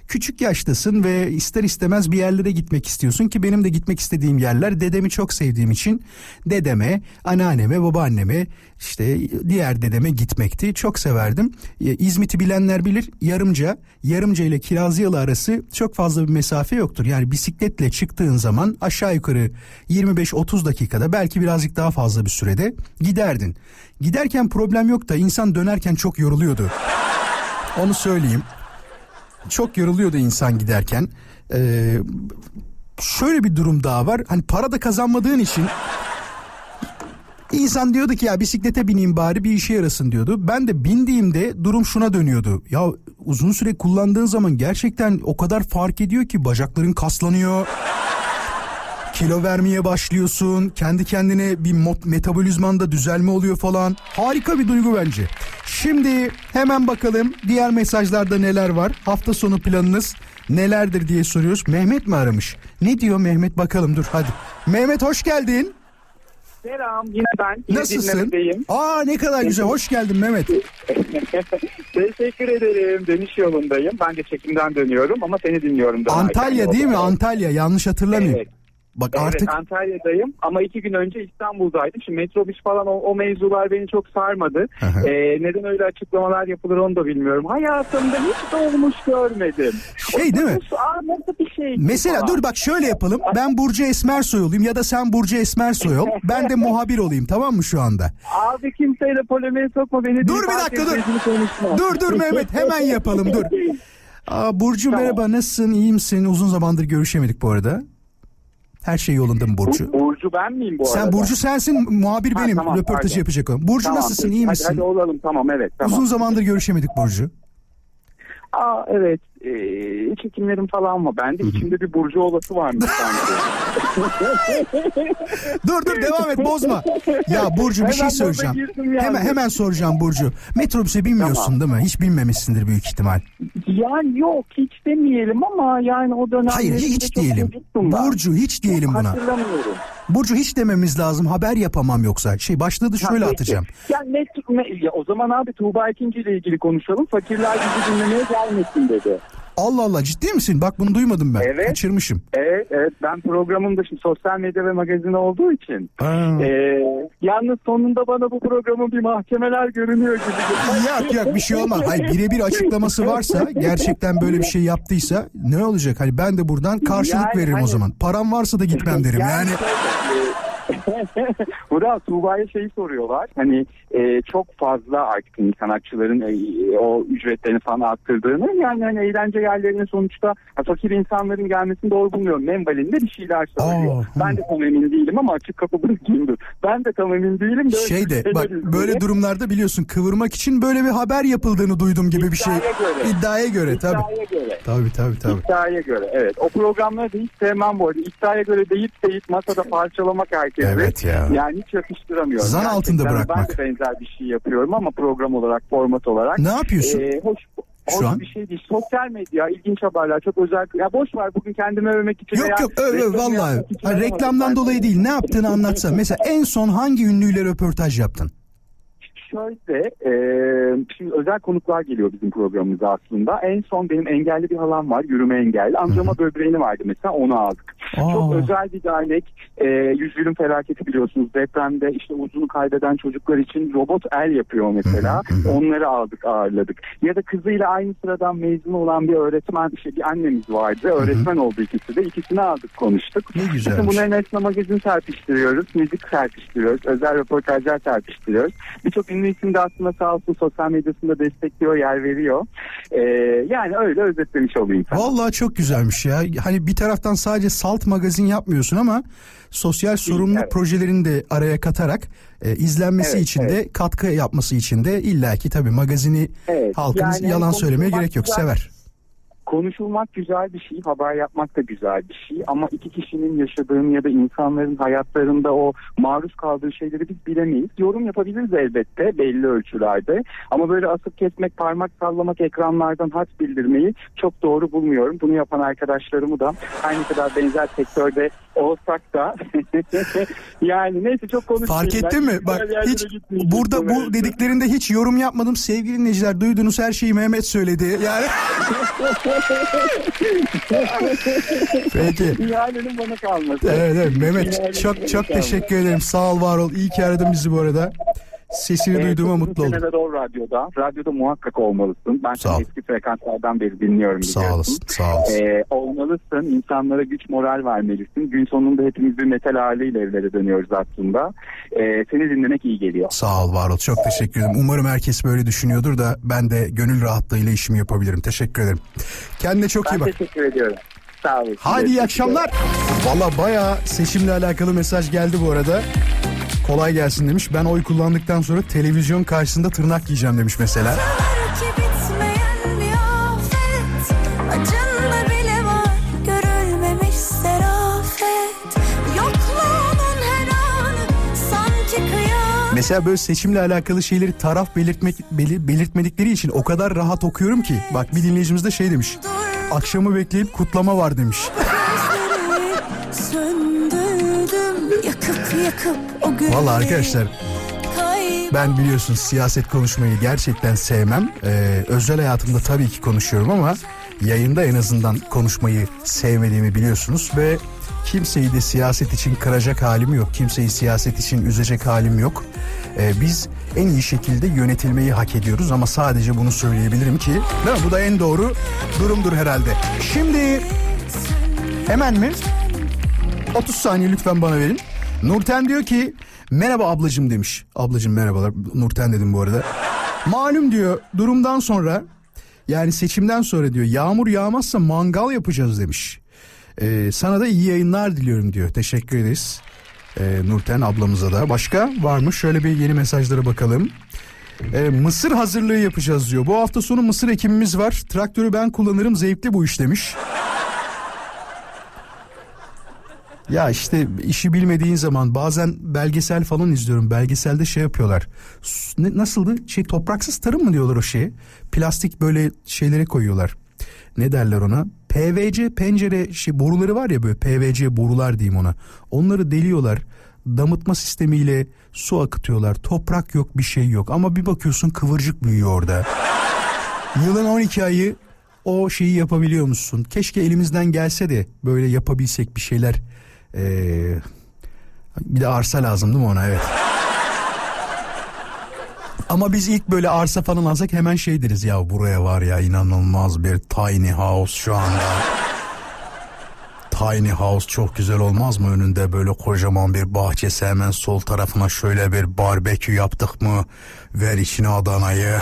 küçük yaştasın ve ister istemez bir yerlere gitmek istiyorsun ki benim de gitmek istediğim yerler dedemi çok sevdiğim için dedeme, anneanneme, babaanneme işte diğer dedeme gitmekti. Çok severdim. E, İzmit'i bilenler bilir yarımca, yarımca ile Kirazlıyalı arası çok fazla bir mesafe yoktur. Yani bisikletle çıktığın zaman aşağı yukarı 25-30 dakikada belki birazcık daha fazla bir sürede giderdin. Giderken problem yok da insan dönerken çok yoruluyordu. Onu söyleyeyim. Çok yoruluyordu insan giderken. Ee, şöyle bir durum daha var. Hani para da kazanmadığın için İnsan diyordu ki ya bisiklete bineyim bari bir işe yarasın diyordu. Ben de bindiğimde durum şuna dönüyordu. Ya uzun süre kullandığın zaman gerçekten o kadar fark ediyor ki bacakların kaslanıyor. Kilo vermeye başlıyorsun. Kendi kendine bir metabolizmanda düzelme oluyor falan. Harika bir duygu bence. Şimdi hemen bakalım diğer mesajlarda neler var. Hafta sonu planınız nelerdir diye soruyoruz. Mehmet mi aramış? Ne diyor Mehmet bakalım dur hadi. Mehmet hoş geldin. Selam yine ben. Yine Nasılsın? Aa ne kadar güzel. Hoş geldin Mehmet. Teşekkür ederim. Dönüş yolundayım. Ben de çekimden dönüyorum ama seni dinliyorum. dönerken Antalya değil mi? Antalya. Yanlış hatırlamıyorum. Evet. Bak Evet artık Antalya'dayım ama iki gün önce İstanbul'daydım. Şimdi metrobüs falan o, o mevzular beni çok sarmadı. Ee, neden öyle açıklamalar yapılır onu da bilmiyorum. Hayatımda hiç dolmuş görmedim. Şey değil mi? Aa, nasıl bir şey? Mesela falan. dur bak şöyle yapalım. Ben Burcu Esmersoy olayım ya da sen Burcu Esmersoy ol. Ben de muhabir olayım tamam mı şu anda? Abi kimseyle polemiğe sokma beni. Dur bir dakika dur. Dur dur Mehmet hemen yapalım dur. Aa, Burcu merhaba nasılsın iyi misin? Uzun zamandır görüşemedik bu arada. Her şey yolunda mı Burcu? Burcu ben miyim bu arada? Sen Burcu sensin muhabir Ha, benim tamam, röportajı pardon. yapacak o. Burcu Tamam, nasılsın peki. iyi Hadi, misin? Hadi olalım tamam evet tamam. Uzun zamandır görüşemedik Burcu. Aa evet ee, çekimlerim falan var. Bende içimde bir Burcu olası varmış sanki. Dur dur devam et bozma. Ya Burcu bir Hemen şey girdim yani. Hemen hemen soracağım Burcu. Metrobüse binmiyorsun değil mi? Hiç binmemişsindir büyük ihtimal. yani yok hiç demeyelim ama yani o dönem Hayır hiç diyelim. Burcu hiç diyelim buna. Hatırlamıyorum. Burcu hiç dememiz lazım. Haber yapamam yoksa. Şey başlığı da şöyle peki. atacağım. Yani metro, me- ya o zaman abi Tuğba ikinci ile ilgili konuşalım. Fakirler bizi dinlemeye gelmesin dedi. Allah Allah ciddi misin? Bak bunu duymadım ben. Evet. Kaçırmışım. Evet, evet ben programımda şimdi sosyal medya ve magazin olduğu için. Ee, yalnız sonunda bana bu programın bir mahkemeler görünüyor gibi. Yok yok bir şey olmaz. Hayır birebir açıklaması varsa gerçekten böyle bir şey yaptıysa ne olacak? Hani ben de buradan karşılık Yani veririm o hani- zaman. Param varsa da gitmem derim. Yani Burada Tuğba'ya şeyi soruyorlar. Hani e, çok fazla artık hani sanatçıların e, o ücretlerini falan arttırdığını yani hani eğlence yerlerinin sonuçta ha, fakir insanların gelmesini doğru bulmuyorum. Menbalinde bir şeyler söylüyor. Aa, ben de tam emin değilim ama açık kapı bırakayım dur. Ben de tam emin değilim. de şey de bak böyle durumlarda biliyorsun kıvırmak için böyle bir haber yapıldığını duydum gibi bir şey. İddiaya göre. İddiaya göre tabii. İddiaya göre. Tabii tabii tabii. İddiaya göre evet. O programları da hiç sevmem bu arada. İddiaya göre deyip deyip masada parçalamak herkesi. Evet ya. Yani hiç yakıştıramıyorum. Zan altında Gerçekten bırakmak. Ben de benzer bir şey yapıyorum ama program olarak, format olarak. Ne yapıyorsun? Ee, hoş, Şu an? bir şey değil. Sosyal medya, ilginç haberler, çok özel. Ya boş ver bugün kendimi övmek için. Yok veya yok için Ha, aramadım reklamdan dolayı değil. Ne yaptığını anlatsa. Mesela en son hangi ünlüyle röportaj yaptın? Şöyle, e, şimdi özel konuklar geliyor bizim programımıza aslında. En son benim engelli bir halam var, yürüme engelli. Amcama böbreğini vardı mesela, onu aldık. Aa. Çok özel bir dernek. E, yüzyılın felaketi biliyorsunuz. Depremde işte uzunu kaybeden çocuklar için robot el yapıyor mesela. Onları aldık, ağırladık. Ya da kızıyla aynı sıradan mezun olan bir öğretmen, işte bir annemiz vardı. Öğretmen oldu ikisi de. İkisini aldık, konuştuk. Ne güzelmiş. Bütün bunların hepsine magazin serpiştiriyoruz, müzik serpiştiriyoruz, özel röportajlar serpiştiriyoruz. Birçok ünlü isim de aslında sağ olsun sosyal medyasında destekliyor, yer veriyor. Ee, yani öyle özetlemiş olayım sana. Vallahi çok güzelmiş ya. Hani bir taraftan sadece salt magazin yapmıyorsun ama sosyal sorumluluk evet. projelerini de araya katarak e, izlenmesi Evet, için de katkı yapması için de illaki tabii magazini Evet, halkımız yani yalan söylemeye konuşulmak gerek yok sever. Konuşulmak güzel bir şey, haber yapmak da güzel bir şey ama iki kişinin yaşadığını ya da insanların hayatlarında o maruz kaldığı şeyleri biz bilemeyiz. Yorum yapabiliriz elbette belli ölçülerde ama böyle asıp kesmek, parmak sallamak, ekranlardan hat bildirmeyi çok doğru bulmuyorum. Bunu yapan arkadaşlarımı da aynı kadar benzer sektörde olsak da yani neyse çok konuşmayayım. Fark ettin mi? Bak hiç burada bu dediklerinde hiç yorum yapmadım. Sevgili dinleyiciler duyduğunuz her şeyi Mehmet söyledi. Yani Peki. İhalenin bana kalması. Evet, evet Mehmet İhalenin çok çok kalması. teşekkür ederim. Sağ ol var ol. İyi ki aradın bizi bu arada. Sesini Ee, duyduğuma mutlu oldum. seneler o radyoda. Radyoda muhakkak olmalısın. Ben seni eski frekanslardan beri dinliyorum. Sağ biliyorsun. olasın. Sağ olasın. Ee, olmalısın. İnsanlara güç moral vermelisin. Gün sonunda hepimiz bir metal haliyle evlere dönüyoruz aslında. Ee, seni dinlemek iyi geliyor. Sağ ol var ol. Çok teşekkür ederim. Umarım herkes böyle düşünüyordur da ben de gönül rahatlığıyla işimi yapabilirim. Teşekkür ederim. Kendine çok Ben iyi bak. teşekkür ediyorum. Sağ olasın. Hadi iyi akşamlar. Valla baya seçimle alakalı mesaj geldi bu arada. Kolay gelsin demiş. Ben oy kullandıktan sonra televizyon karşısında tırnak yiyeceğim demiş mesela. Mesela böyle seçimle alakalı şeyleri taraf belirtmek beli- belirtmedikleri için o kadar rahat okuyorum ki. Bak bir dinleyicimiz de şey demiş. Akşamı bekleyip kutlama var demiş. yakıp yakıp o günleri Valla arkadaşlar ben biliyorsunuz siyaset konuşmayı gerçekten sevmem. Ee, özel hayatımda tabii ki konuşuyorum ama yayında en azından konuşmayı sevmediğimi biliyorsunuz ve kimseyi de siyaset için kıracak halim yok. Kimseyi siyaset için üzecek halim yok. Ee, biz en iyi şekilde yönetilmeyi hak ediyoruz ama sadece bunu söyleyebilirim ki değil mi? bu da en doğru durumdur herhalde. Şimdi hemen mi? 30 saniye lütfen bana verin. Nurten diyor ki merhaba ablacım demiş. Ablacım merhabalar. Nurten dedim bu arada. Malum diyor durumdan sonra yani seçimden sonra diyor yağmur yağmazsa mangal yapacağız demiş. Ee, sana da iyi yayınlar diliyorum diyor. Teşekkür ederiz. Ee, Nurten ablamıza da. Başka var mı? Şöyle bir yeni mesajlara bakalım. Ee, mısır hazırlığı yapacağız diyor. Bu hafta sonu mısır ekimimiz var. Traktörü ben kullanırım zevkli bu iş demiş. Ya işte işi bilmediğin zaman bazen belgesel falan izliyorum. Belgeselde şey yapıyorlar. Ne, nasıldı? Şey topraksız tarım mı diyorlar o şeye? Plastik böyle şeylere koyuyorlar. Ne derler ona? PVC pencere şey boruları var ya böyle PVC borular diyeyim ona. Onları deliyorlar. Damıtma sistemiyle su akıtıyorlar. Toprak yok bir şey yok ama bir bakıyorsun kıvırcık büyüyor orada. Yılın 12 ayı o şeyi yapabiliyor musun? Keşke elimizden gelse de böyle yapabilsek bir şeyler. Ee, bir de arsa lazım değil mi ona? Evet. Ama biz ilk böyle arsa falan alsak hemen şey deriz ya buraya var ya inanılmaz bir tiny house şu anda. Tiny house çok güzel olmaz mı önünde böyle kocaman bir bahçesi hemen sol tarafına şöyle bir barbekü yaptık mı ver içine Adana'yı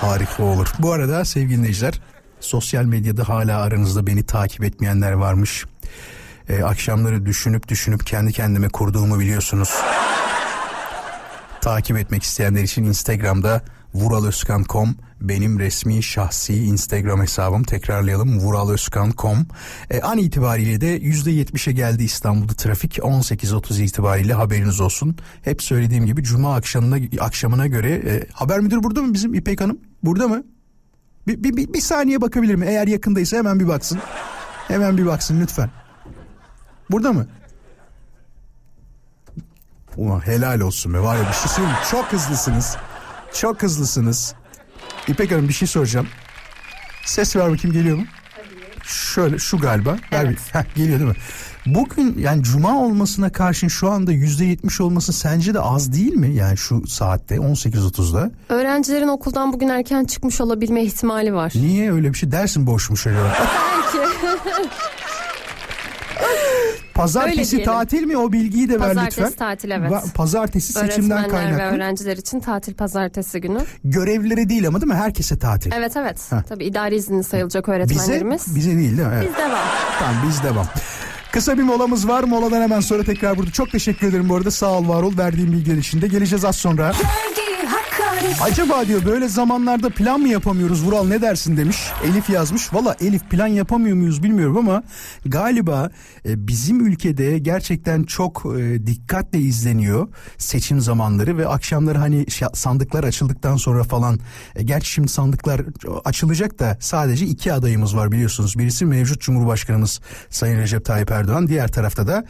harika olur. Bu arada sevgili dinleyiciler sosyal medyada hala aranızda beni takip etmeyenler varmış. Ee, akşamları düşünüp düşünüp kendi kendime kurduğumu biliyorsunuz. Takip etmek isteyenler için Instagram'da vuraloskan.com benim resmi şahsi Instagram hesabım tekrarlayalım vuraloskan.com e, an itibariyle de %70'e geldi İstanbul'da trafik 18.30 itibariyle haberiniz olsun. Hep söylediğim gibi cuma akşamına akşamına göre e, haber müdür burada mı bizim İpek Hanım? Burada mı? Bir, bir, bir, bir saniye bakabilir mi? Eğer yakındaysa hemen bir baksın. Hemen bir baksın lütfen. Burada mı? Ulan helal olsun be var ya bir şey söyleyeyim. Çok hızlısınız. Çok hızlısınız. İpek Hanım bir şey soracağım. Ses ver bakayım geliyor mu? Şöyle şu galiba. Ver bir. Heh, geliyor değil mi? Bugün yani cuma olmasına karşın şu anda yüzde yetmiş olması sence de az değil mi? Yani şu saatte 18.30'da. Öğrencilerin okuldan bugün erken çıkmış olabilme ihtimali var. Niye öyle bir şey? Dersin boşmuş acaba? Belki. Pazartesi tatil mi? O bilgiyi de ver Pazartesi lütfen. tatil, evet. Va- Pazartesi seçimden Öğretmenler ve kaynaklı. öğrenciler için tatil pazartesi günü. Görevlilere değil ama değil mi? Herkese tatil. Evet evet. Ha. Tabii idari izinli sayılacak Bize, öğretmenlerimiz. bize değil değil mi? Evet. Biz devam. Tamam biz devam. Kısa bir molamız var. Moladan hemen sonra tekrar burada. Çok teşekkür ederim bu arada. Sağ ol var ol. Verdiğim bilgiler için de. Geleceğiz az sonra. Hakaret Acaba diyor böyle zamanlarda plan mı yapamıyoruz Vural ne dersin demiş. Elif yazmış. Valla Elif plan yapamıyor muyuz bilmiyorum ama galiba e, bizim ülkede gerçekten çok e, dikkatle izleniyor seçim zamanları ve akşamları hani sandıklar açıldıktan sonra falan e, gerçi şimdi sandıklar açılacak da sadece iki adayımız var biliyorsunuz. Birisi mevcut Cumhurbaşkanımız Sayın Recep Tayyip Erdoğan. Diğer tarafta da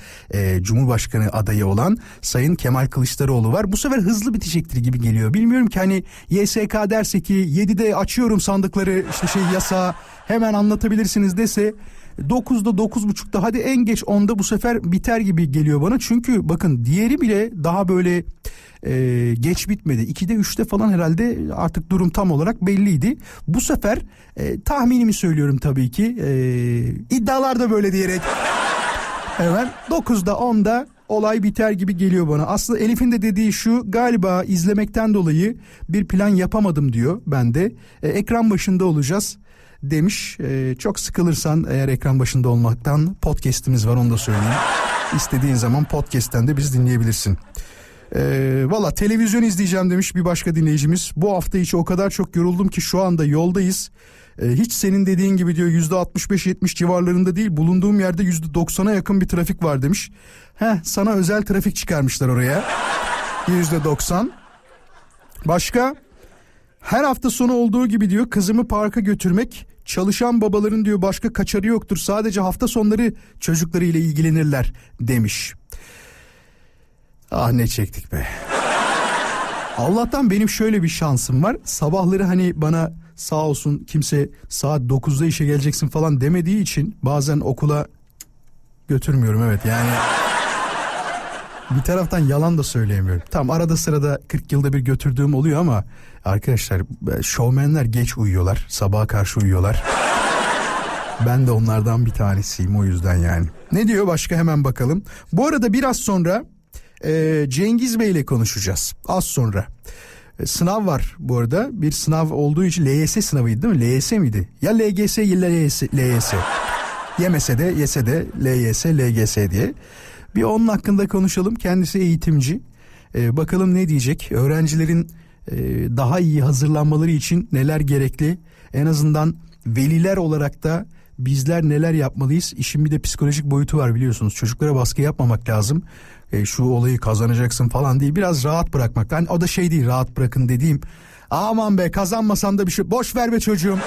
Cumhurbaşkanı adayı olan Sayın Kemal Kılıçdaroğlu var. Bu sefer hızlı bitecektir gibi geliyor. Bilmiyorum ki hani YSK derse ki 7'de açıyorum sandıkları işte şey yasa hemen anlatabilirsiniz dese 9'da 9.30'da hadi en geç 10'da bu sefer biter gibi geliyor bana. Çünkü bakın diğeri bile daha böyle e, geç bitmedi. 2'de 3'te falan herhalde artık durum tam olarak belliydi. Bu sefer e, tahminimi söylüyorum tabii ki. E, iddialar da böyle diyerek hemen 9'da 10'da olay biter gibi geliyor bana. Aslında Elif'in de dediği şu galiba izlemekten dolayı bir plan yapamadım diyor ben de. E, ekran başında olacağız demiş. E, çok sıkılırsan eğer ekran başında olmaktan podcast'imiz var onu da söyleyeyim. İstediğin zaman podcast'ten de biz dinleyebilirsin. Ee, Valla televizyon izleyeceğim demiş bir başka dinleyicimiz. Bu hafta içi o kadar çok yoruldum ki şu anda yoldayız. Ee, hiç senin dediğin gibi diyor yüzde 65-70 civarlarında değil bulunduğum yerde yüzde 90'a yakın bir trafik var demiş. Heh sana özel trafik çıkarmışlar oraya. Yüzde 90. Başka? Her hafta sonu olduğu gibi diyor kızımı parka götürmek çalışan babaların diyor başka kaçarı yoktur sadece hafta sonları çocuklarıyla ilgilenirler demiş. Ah ne çektik be. Allah'tan benim şöyle bir şansım var. Sabahları hani bana sağ olsun kimse saat 9'da işe geleceksin falan demediği için bazen okula götürmüyorum evet yani. Bir taraftan yalan da söyleyemiyorum. Tam arada sırada 40 yılda bir götürdüğüm oluyor ama arkadaşlar şovmenler geç uyuyorlar. Sabaha karşı uyuyorlar. Ben de onlardan bir tanesiyim o yüzden yani. Ne diyor başka hemen bakalım. Bu arada biraz sonra e, Cengiz Bey ile konuşacağız. Az sonra. E, sınav var bu arada. Bir sınav olduğu için LYS sınavıydı değil mi? LYS miydi? Ya LGS ya LYS. LYS. Yemese de yese de LYS, LGS diye. Bir onun hakkında konuşalım. Kendisi eğitimci. E, bakalım ne diyecek? Öğrencilerin e, daha iyi hazırlanmaları için neler gerekli? En azından veliler olarak da bizler neler yapmalıyız? İşin bir de psikolojik boyutu var biliyorsunuz. Çocuklara baskı yapmamak lazım. E, şu olayı kazanacaksın falan değil. Biraz rahat bırakmak. Yani o da şey değil rahat bırakın dediğim. Aman be kazanmasan da bir şey boş ver be çocuğum.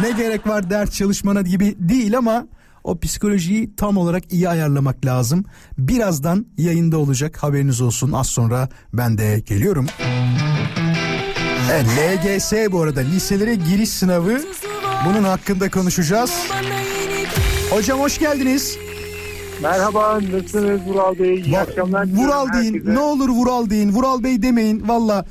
Ne gerek var ders çalışmana gibi değil ama o psikolojiyi tam olarak iyi ayarlamak lazım. Birazdan yayında olacak haberiniz olsun. Az sonra ben de geliyorum. Evet, LGS bu arada liselere giriş sınavı Bunun hakkında konuşacağız. Hocam hoş geldiniz. Merhaba nasılsınız Vural Bey? İyi akşamlar. diliyorum Vural deyin. herkese. Ne olur Vural deyin. Vural Bey demeyin. Valla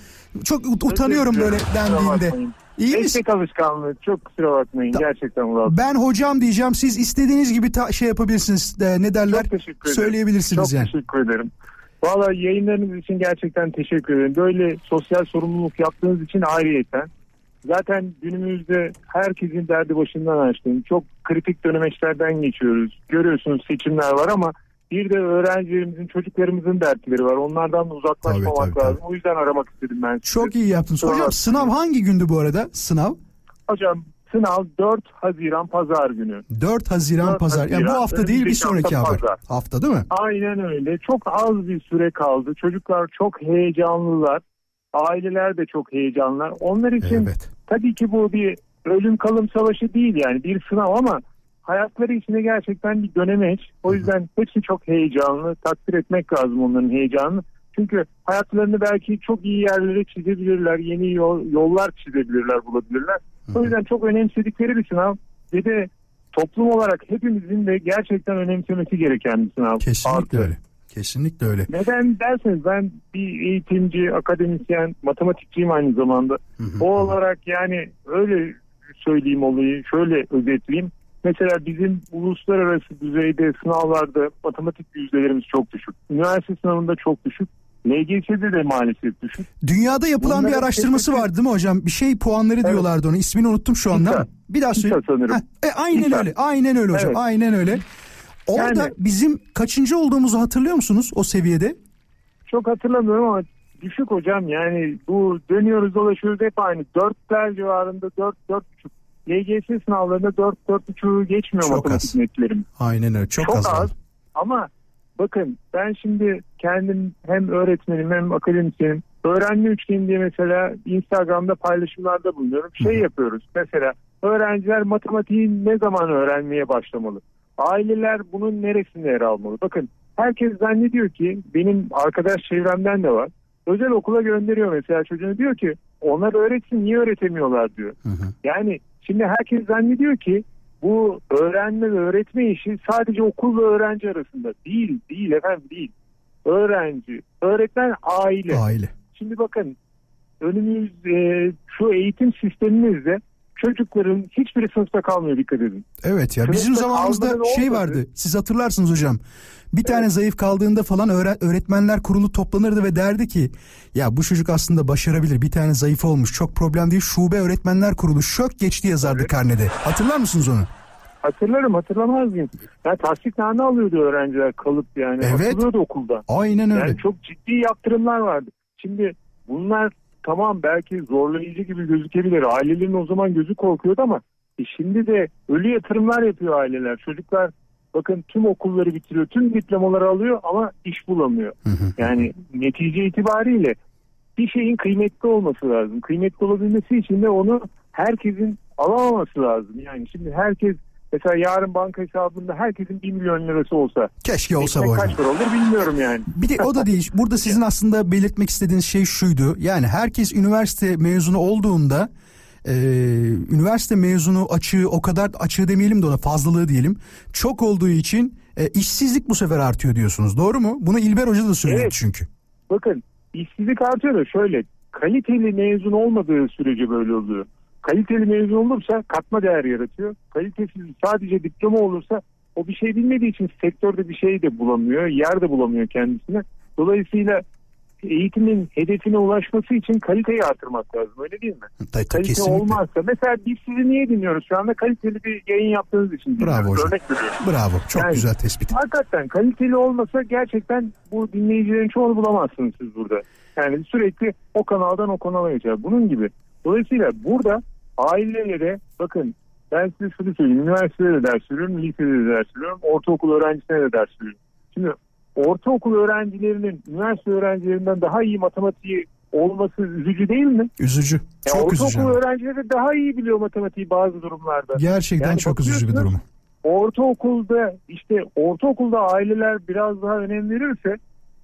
çok ut- utanıyorum böyle dendiğinde. İyi misin? Meslek alışkanlığı çok kusura bakmayın gerçekten Vural Bey. Ben hocam diyeceğim. Siz istediğiniz gibi ta- şey yapabilirsiniz. De, ne derler? Çok teşekkür ederim. Söyleyebilirsiniz Çok yani. teşekkür ederim. Valla yayınlarınız için gerçekten teşekkür ederim. Böyle sosyal sorumluluk yaptığınız için ayrıyeten. Zaten günümüzde herkesin derdi başından açtığım çok kritik dönemeçlerden geçiyoruz. Görüyorsunuz seçimler var ama bir de öğrencilerimizin, çocuklarımızın dertleri var. Onlardan da uzaklaşmamak Tabii, tabii, lazım. O yüzden aramak istedim ben sizi. Çok iyi yaptınız. Kusura Hocam sınav hangi gündü bu arada? Sınav? Hocam sınav 4 Haziran Pazar günü. 4 Haziran 4 pazar. Yani bu Haziran, hafta değil bir sonraki hafta hafta. pazar. Hafta değil mi? Aynen öyle. Çok az bir süre kaldı. Çocuklar çok heyecanlılar. Aileler de çok heyecanlılar. Onlar için Evet. Tabii ki bu bir ölüm kalım savaşı değil yani bir sınav ama hayatları içinde gerçekten bir dönemeç. O yüzden hepsi çok heyecanlı. Takdir etmek lazım onların heyecanını. Çünkü hayatlarını belki çok iyi yerlere çizebilirler. Yeni yol, yollar çizebilirler, bulabilirler. O yüzden çok önemsedikleri bir sınav. Ve de toplum olarak hepimizin de gerçekten önemsemesi gereken bir sınav. Kesinlikle Artı. öyle. Kesinlikle öyle. Neden derseniz ben bir eğitimci, akademisyen, matematikçiyim aynı zamanda. O olarak yani öyle söyleyeyim olayı, şöyle özetleyeyim. Mesela bizim uluslararası düzeyde sınavlarda matematik yüzdelerimiz çok düşük. Üniversite sınavında çok düşük. LGS'de de maalesef düşük. Dünyada yapılan Bunlara bir araştırması kesinlikle- var değil mi hocam? Bir şey puanları diyorlardı onu. İsmini unuttum şu anda. İSA. Bir daha söyle. İSA sanırım. E, aynen İSA. öyle. Aynen öyle hocam. Evet. Aynen öyle. Orada Yani- bizim kaçıncı olduğumuzu hatırlıyor musunuz o seviyede? Çok hatırlamıyorum ama düşük hocam. Yani bu dönüyoruz dolaşıyoruz hep aynı. Dörtler civarında dört, dört buçuk. LGS sınavlarında dört, dört buçuğu geçmiyor Çok matematik az. netlerim. Aynen öyle. Çok, Çok, az. az. Ama bakın ben şimdi kendim hem öğretmenim hem akademisyenim. Öğrenme üçgeni diye mesela Instagram'da paylaşımlarda bulunuyorum. Şey yapıyoruz mesela öğrenciler matematiği ne zaman öğrenmeye başlamalı? Aileler bunun neresinde yer almalı? Bakın herkes zannediyor ki benim arkadaş çevremden de var. Özel okula gönderiyor mesela çocuğunu diyor ki onlar öğretsin niye öğretemiyorlar diyor. Yani şimdi herkes zannediyor ki bu öğrenme ve öğretme işi sadece okul ve öğrenci arasında. Değil, değil efendim değil. Öğrenci, öğretmen, aile. Aile. Şimdi bakın önümüz e, şu eğitim sistemimizde çocukların hiçbiri sınıfta kalmıyor dikkat edin. Evet ya Sınıfta bizim zamanımızda şey vardı. Siz hatırlarsınız hocam. Bir tane zayıf kaldığında falan öğre- öğretmenler kurulu toplanırdı ve derdi ki ya bu çocuk aslında başarabilir. Bir tane zayıf olmuş. Çok problem değil. Şube öğretmenler kurulu şok geçti yazardı karnede. Hatırlar mısınız onu? Hatırlarım hatırlamaz mıyım? Ya tasdikname alıyordu öğrenciler kalıp yani. Evet. Atılıyordu okulda. Aynen öyle. Yani çok ciddi yaptırımlar vardı. Şimdi bunlar tamam belki zorlayıcı gibi gözükebilir. Ailelerin o zaman gözü korkuyordu ama e şimdi de ölü yatırımlar yapıyor aileler. Çocuklar bakın tüm okulları bitiriyor, tüm diplomaları alıyor ama iş bulamıyor. Yani netice itibariyle bir şeyin kıymetli olması lazım. Kıymetli olabilmesi için de onu herkesin alamaması lazım. Yani şimdi herkes mesela yarın banka hesabında herkesin 1 milyon lirası olsa Keşke olsa bu hocam. kaç para olur bilmiyorum yani. Bir de o da değil. Burada sizin aslında belirtmek istediğiniz şey şuydu. Yani herkes üniversite mezunu olduğunda e, üniversite mezunu açığı o kadar açığı demeyelim de ona fazlalığı diyelim. Çok olduğu için e, işsizlik bu sefer artıyor diyorsunuz. Doğru mu? Bunu İlber Hoca da söyledi Evet. çünkü. Bakın işsizlik artıyor da şöyle kaliteli mezun olmadığı sürece böyle oluyor. Kaliteli mezun olursa katma değer yaratıyor. Kalitesiz sadece diploma olursa o bir şey bilmediği için sektörde bir şey de bulamıyor. Yer de bulamıyor kendisine. Dolayısıyla eğitimin hedefine ulaşması için kaliteyi artırmak lazım öyle değil mi? Tabii, Kalite kesinlikle. olmazsa mesela biz sizi niye dinliyoruz şu anda kaliteli bir yayın yaptığınız için Bravo hocam. Örnek veriyorum. Bravo. Çok Yani- güzel tespit. Hakikaten kaliteli olmasa gerçekten bu dinleyicilerin çoğunu bulamazsınız siz burada. Yani sürekli o kanaldan o kanala geçer. Bunun gibi. Dolayısıyla burada ailelere bakın ben size şunu söyleyeyim. Üniversitede de ders veriyorum, lisede de ders veriyorum, ortaokul öğrencisine de ders veriyorum. Şimdi ortaokul öğrencilerinin üniversite öğrencilerinden daha iyi matematiği olması üzücü değil mi? Üzücü. Ya Çok üzücü. ortaokul öğrencileri daha iyi biliyor matematiği bazı durumlarda. Gerçekten Yani çok üzücü bir durum. ortaokulda işte ortaokulda aileler biraz daha önem verirse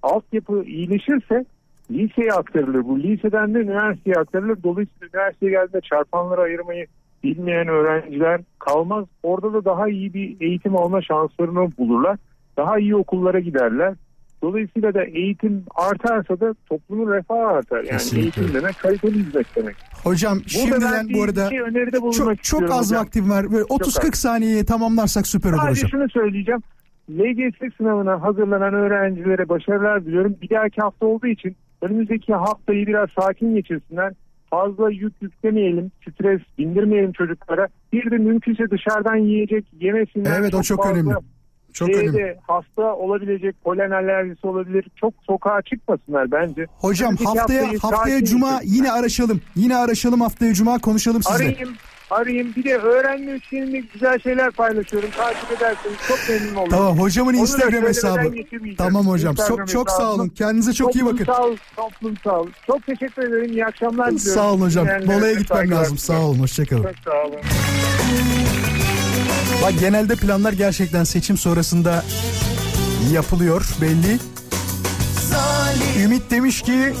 altyapı iyileşirse liseye aktarılır. Bu liseden de üniversiteye aktarılır. Dolayısıyla üniversiteye geldiğinde çarpanları ayırmayı bilmeyen öğrenciler kalmaz. Orada da daha iyi bir eğitim alma şanslarını bulurlar. Daha iyi okullara giderler. Dolayısıyla da eğitim artarsa da toplumun refahı artar. Yani Kesinlikle. eğitim demek kaliteli hizmet demek. Hocam ben şimdiden bu arada şey çok, çok az hocam. vaktim var. Böyle Çok 30-40 az. saniyeye tamamlarsak süper olur Sadece hocam. şunu söyleyeceğim. LGS sınavına hazırlanan öğrencilere başarılar diliyorum. Bir dahaki hafta olduğu için önümüzdeki haftayı biraz sakin geçirsinler. Fazla yük yüklemeyelim, stres bindirmeyelim çocuklara. Bir de mümkünse dışarıdan yiyecek yemesinler. Evet, o çok fazla önemli. Çok şeyde önemli. hasta olabilecek polen alerjisi olabilir. Çok sokağa çıkmasınlar bence. Hocam Önümüzdeki haftaya haftaya cuma geçirsinler. yine araşalım. Yine araşalım haftaya cuma konuşalım sizle. Arayayım, arayayım. Bir de öğrenme üçgeninde güzel şeyler paylaşıyorum. Takip ederseniz çok memnun olurum. Tamam hocamın Onu Instagram hesabı. Tamam hocam. Instagram Çok çok sağ olun. Kendinize çok iyi bakın. Toplumsal, toplumsal. Çok teşekkür ederim. İyi akşamlar diliyorum. Sağ olun hocam. De gitmem lazım. Sağ diliyorum. olun. Hoşçakalın. Çok sağ olun. Bak genelde planlar gerçekten seçim sonrasında yapılıyor belli. Ümit demiş ki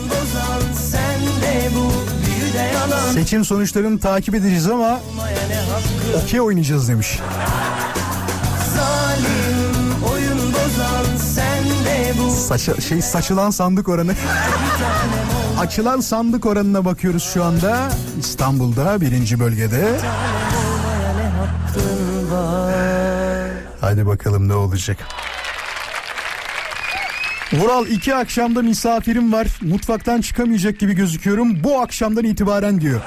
seçim sonuçlarını takip edeceğiz ama okey oynayacağız demiş. Saça, şey saçılan sandık oranı. Açılan sandık oranına bakıyoruz şu anda İstanbul'da birinci bölgede. Hadi bakalım ne olacak. Vural iki akşamda misafirim var. Mutfaktan çıkamayacak gibi gözüküyorum. Bu akşamdan itibaren diyor.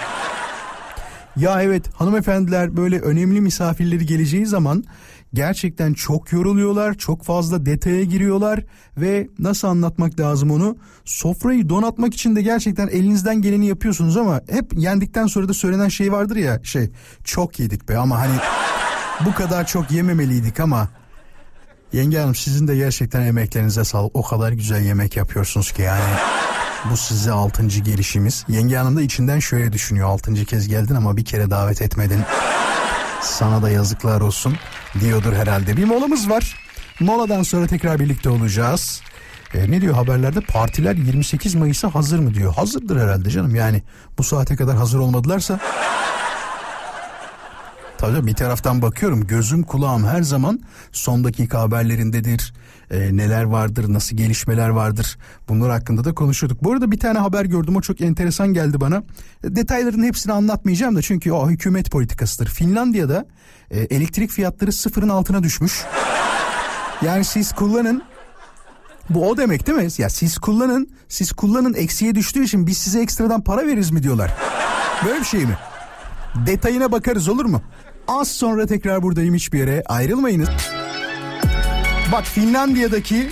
Ya evet hanımefendiler böyle önemli misafirleri geleceği zaman gerçekten çok yoruluyorlar. Çok fazla detaya giriyorlar ve nasıl anlatmak lazım onu? Sofrayı donatmak için de gerçekten elinizden geleni yapıyorsunuz ama hep yendikten sonra da söylenen şey vardır ya şey çok yedik be ama hani bu kadar çok yememeliydik ama Yenge Hanım sizin de gerçekten emeklerinize sağlık. O kadar güzel yemek yapıyorsunuz ki yani. Bu size altıncı gelişimiz. Yenge Hanım da içinden şöyle düşünüyor. Altıncı kez geldin ama bir kere davet etmedin. Sana da yazıklar olsun diyordur herhalde. Bir molamız var. Moladan sonra tekrar birlikte olacağız. E, ne diyor haberlerde? Partiler 28 Mayıs'a hazır mı diyor. Hazırdır herhalde canım yani. Bu saate kadar hazır olmadılarsa Tabii bir taraftan bakıyorum gözüm kulağım her zaman son dakika haberlerindedir. Ee, neler vardır, nasıl gelişmeler vardır bunlar hakkında da konuşuyorduk. Bu arada bir tane haber gördüm o çok enteresan geldi bana. E, Detayların hepsini anlatmayacağım da çünkü o hükümet politikasıdır. Finlandiya'da e, elektrik fiyatları sıfırın altına düşmüş. Yani siz kullanın bu o demek değil mi? Ya siz kullanın, siz kullanın eksiye düştüğü için biz size ekstradan para veririz mi diyorlar. Böyle bir şey mi? Detayına bakarız olur mu? Az sonra tekrar buradayım hiçbir yere ayrılmayınız. Bak Finlandiya'daki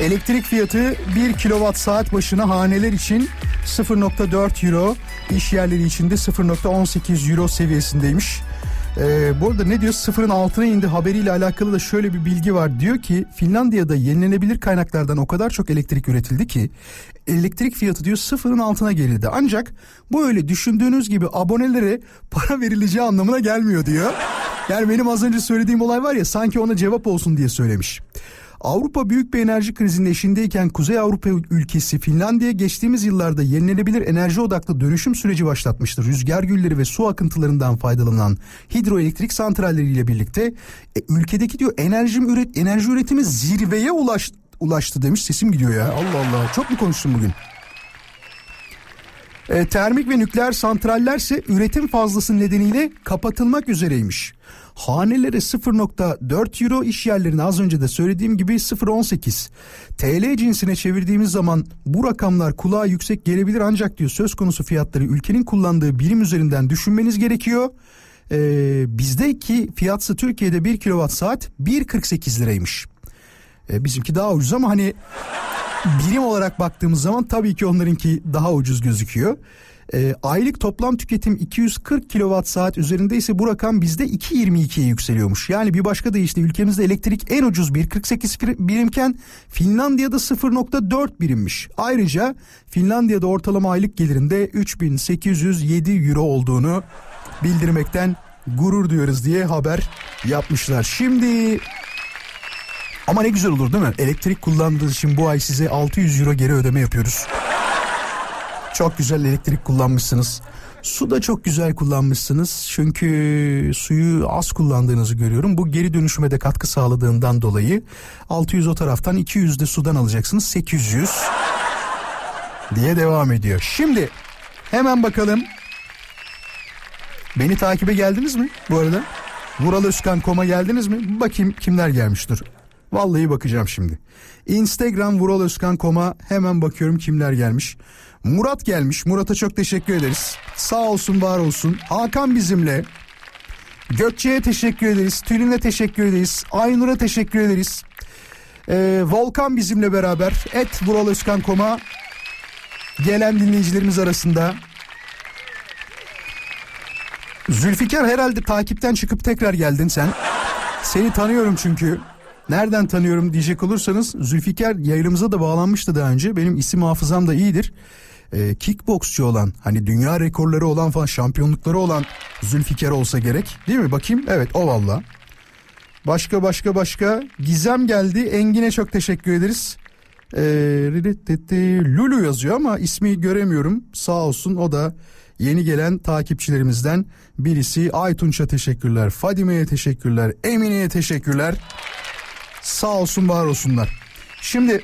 elektrik fiyatı 1 kilowatt saat başına haneler için 0.4 euro, iş yerleri için de 0.18 euro seviyesindeymiş. Ee, bu arada ne diyor sıfırın altına indi haberiyle alakalı da şöyle bir bilgi var. Diyor ki Finlandiya'da yenilenebilir kaynaklardan o kadar çok elektrik üretildi ki elektrik fiyatı diyor sıfırın altına gerildi. Ancak bu öyle düşündüğünüz gibi abonelere para verileceği anlamına gelmiyor diyor. Yani benim az önce söylediğim olay var ya sanki ona cevap olsun diye söylemiş. Avrupa büyük bir enerji krizinin eşindeyken Kuzey Avrupa ülkesi Finlandiya geçtiğimiz yıllarda yenilenebilir enerji odaklı dönüşüm süreci başlatmıştır. Rüzgar gülleri ve su akıntılarından faydalanan hidroelektrik santralleriyle birlikte e, ülkedeki diyor enerji, üret, enerji üretimi zirveye ulaş, ulaştı demiş. Sesim gidiyor ya Allah Allah çok mu konuştum bugün? E, termik ve nükleer santrallerse üretim fazlası nedeniyle kapatılmak üzereymiş. Hanelere 0.4 euro iş yerlerine az önce de söylediğim gibi 0.18. TL cinsine çevirdiğimiz zaman bu rakamlar kulağa yüksek gelebilir ancak diyor söz konusu fiyatları ülkenin kullandığı birim üzerinden düşünmeniz gerekiyor. Ee, bizdeki fiyatsı Türkiye'de 1 kilowatt saat 1.48 liraymış. Ee, bizimki daha ucuz ama hani birim olarak baktığımız zaman tabii ki onlarınki daha ucuz gözüküyor. E, aylık toplam tüketim 240 kilowatt saat üzerinde ise bu rakam bizde 2.22'ye yükseliyormuş. Yani bir başka deyişle ülkemizde elektrik en ucuz 1.48 birimken Finlandiya'da 0.4 birimmiş. Ayrıca Finlandiya'da ortalama aylık gelirinde 3807 euro olduğunu bildirmekten gurur duyuyoruz diye haber yapmışlar. Şimdi ama ne güzel olur değil mi? Elektrik kullandığınız için bu ay size 600 euro geri ödeme yapıyoruz. Çok güzel elektrik kullanmışsınız. Su da çok güzel kullanmışsınız. Çünkü suyu az kullandığınızı görüyorum. Bu geri dönüşüme de katkı sağladığından dolayı 600 o taraftan 200 de sudan alacaksınız. 800 diye devam ediyor. Şimdi hemen bakalım. Beni takibe geldiniz mi bu arada? Vuralözkan.com'a geldiniz mi? Bakayım kimler gelmiştir. Vallahi bakacağım şimdi. Instagram vuralözkan.com'a hemen bakıyorum kimler gelmiş. Murat gelmiş. Murat'a çok teşekkür ederiz. Sağ olsun var olsun. Hakan bizimle. Gökçe'ye teşekkür ederiz. Tülin'e teşekkür ederiz. Aynur'a teşekkür ederiz. Ee, Volkan bizimle beraber. Et vuralözkan.com'a gelen dinleyicilerimiz arasında. Zülfikar herhalde takipten çıkıp tekrar geldin sen. Seni tanıyorum çünkü. Nereden tanıyorum diyecek olursanız Zülfikar yayınımıza da bağlanmıştı daha önce. Benim isim hafızam da iyidir. Ee, kickboksçu olan hani dünya rekorları olan falan şampiyonlukları olan Zülfikar olsa gerek. Değil mi? Bakayım. Evet o valla. Başka başka başka. Gizem geldi. Engin'e çok teşekkür ederiz. Ee, Lulu yazıyor ama ismi göremiyorum. Sağ olsun o da yeni gelen takipçilerimizden birisi. Aytunç'a teşekkürler. Fadime'ye teşekkürler. Emine'ye teşekkürler. Sağ olsun var olsunlar. Şimdi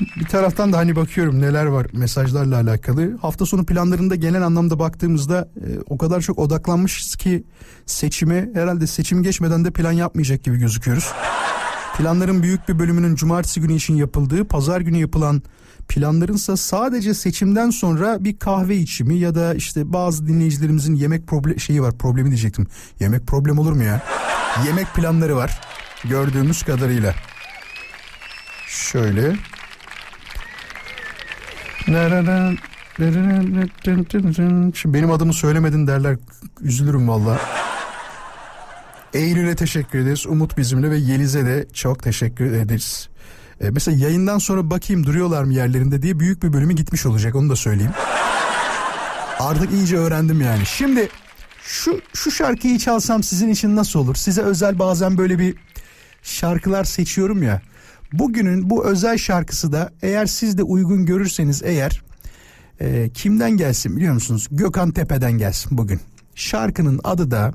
bir taraftan da hani bakıyorum neler var mesajlarla alakalı. Hafta sonu planlarında genel anlamda baktığımızda e, o kadar çok odaklanmışız ki seçime herhalde seçim geçmeden de plan yapmayacak gibi gözüküyoruz. Planların büyük bir bölümünün cumartesi günü için yapıldığı, pazar günü yapılan planlarınsa sadece seçimden sonra bir kahve içimi ya da işte bazı dinleyicilerimizin yemek problem şeyi var problemi diyecektim. Yemek problem olur mu ya? yemek planları var gördüğümüz kadarıyla. Şöyle. Şimdi benim adımı söylemedin derler üzülürüm valla. Eylül'e teşekkür ederiz. Umut bizimle ve Yeliz'e de çok teşekkür ederiz. Ee, mesela yayından sonra bakayım duruyorlar mı yerlerinde diye büyük bir bölümü gitmiş olacak onu da söyleyeyim. Artık iyice öğrendim yani. Şimdi şu şu şarkıyı çalsam sizin için nasıl olur? Size özel bazen böyle bir şarkılar seçiyorum ya. Bugünün bu özel şarkısı da eğer siz de uygun görürseniz eğer e, kimden gelsin biliyor musunuz? Gökhan Tepe'den gelsin bugün. Şarkının adı da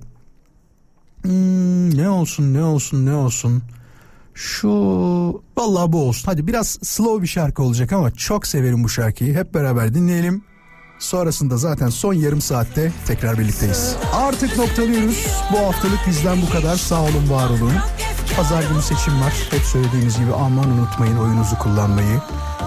hmm, ne olsun ne olsun ne olsun. Şu vallahi bu olsun. Hadi biraz slow bir şarkı olacak ama çok severim bu şarkıyı. Hep beraber dinleyelim. Sonrasında zaten son yarım saatte tekrar birlikteyiz. Artık noktalıyoruz. Bu haftalık bizden bu kadar. Sağ olun, var olun. Pazar günü seçim var. Hep söylediğimiz gibi aman unutmayın oyunuzu kullanmayı.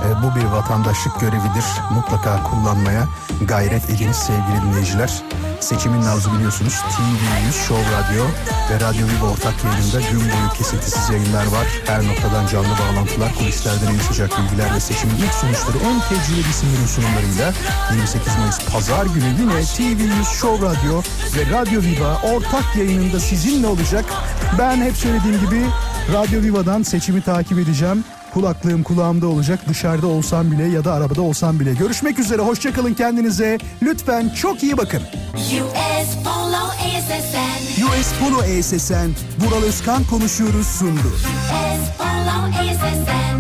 E, bu bir vatandaşlık görevidir. Mutlaka kullanmaya gayret ediniz sevgili dinleyiciler. Seçimin nabzı biliyorsunuz TV100 Show Radyo ve Radyo Viva ortak yayında gün boyu kesintisiz yayınlar var. Her noktadan canlı bağlantılar, kulislerden en sıcak bilgiler ve seçimin ilk sonuçları en tecrübeli isimlerin sunumlarıyla 28 Mayıs Pazar günü yine TV100 Show Radyo ve Radyo Viva ortak yayınında sizinle olacak. Ben hep söylediğim gibi Radyo Viva'dan seçimi takip edeceğim. Kulaklığım kulağımda olacak dışarıda olsam bile ya da arabada olsam bile. Görüşmek üzere hoşçakalın kendinize. Lütfen çok iyi bakın. US Polo ASSN US Polo ESSN, Vural Özkan konuşuyoruz sundu. US Polo ASSN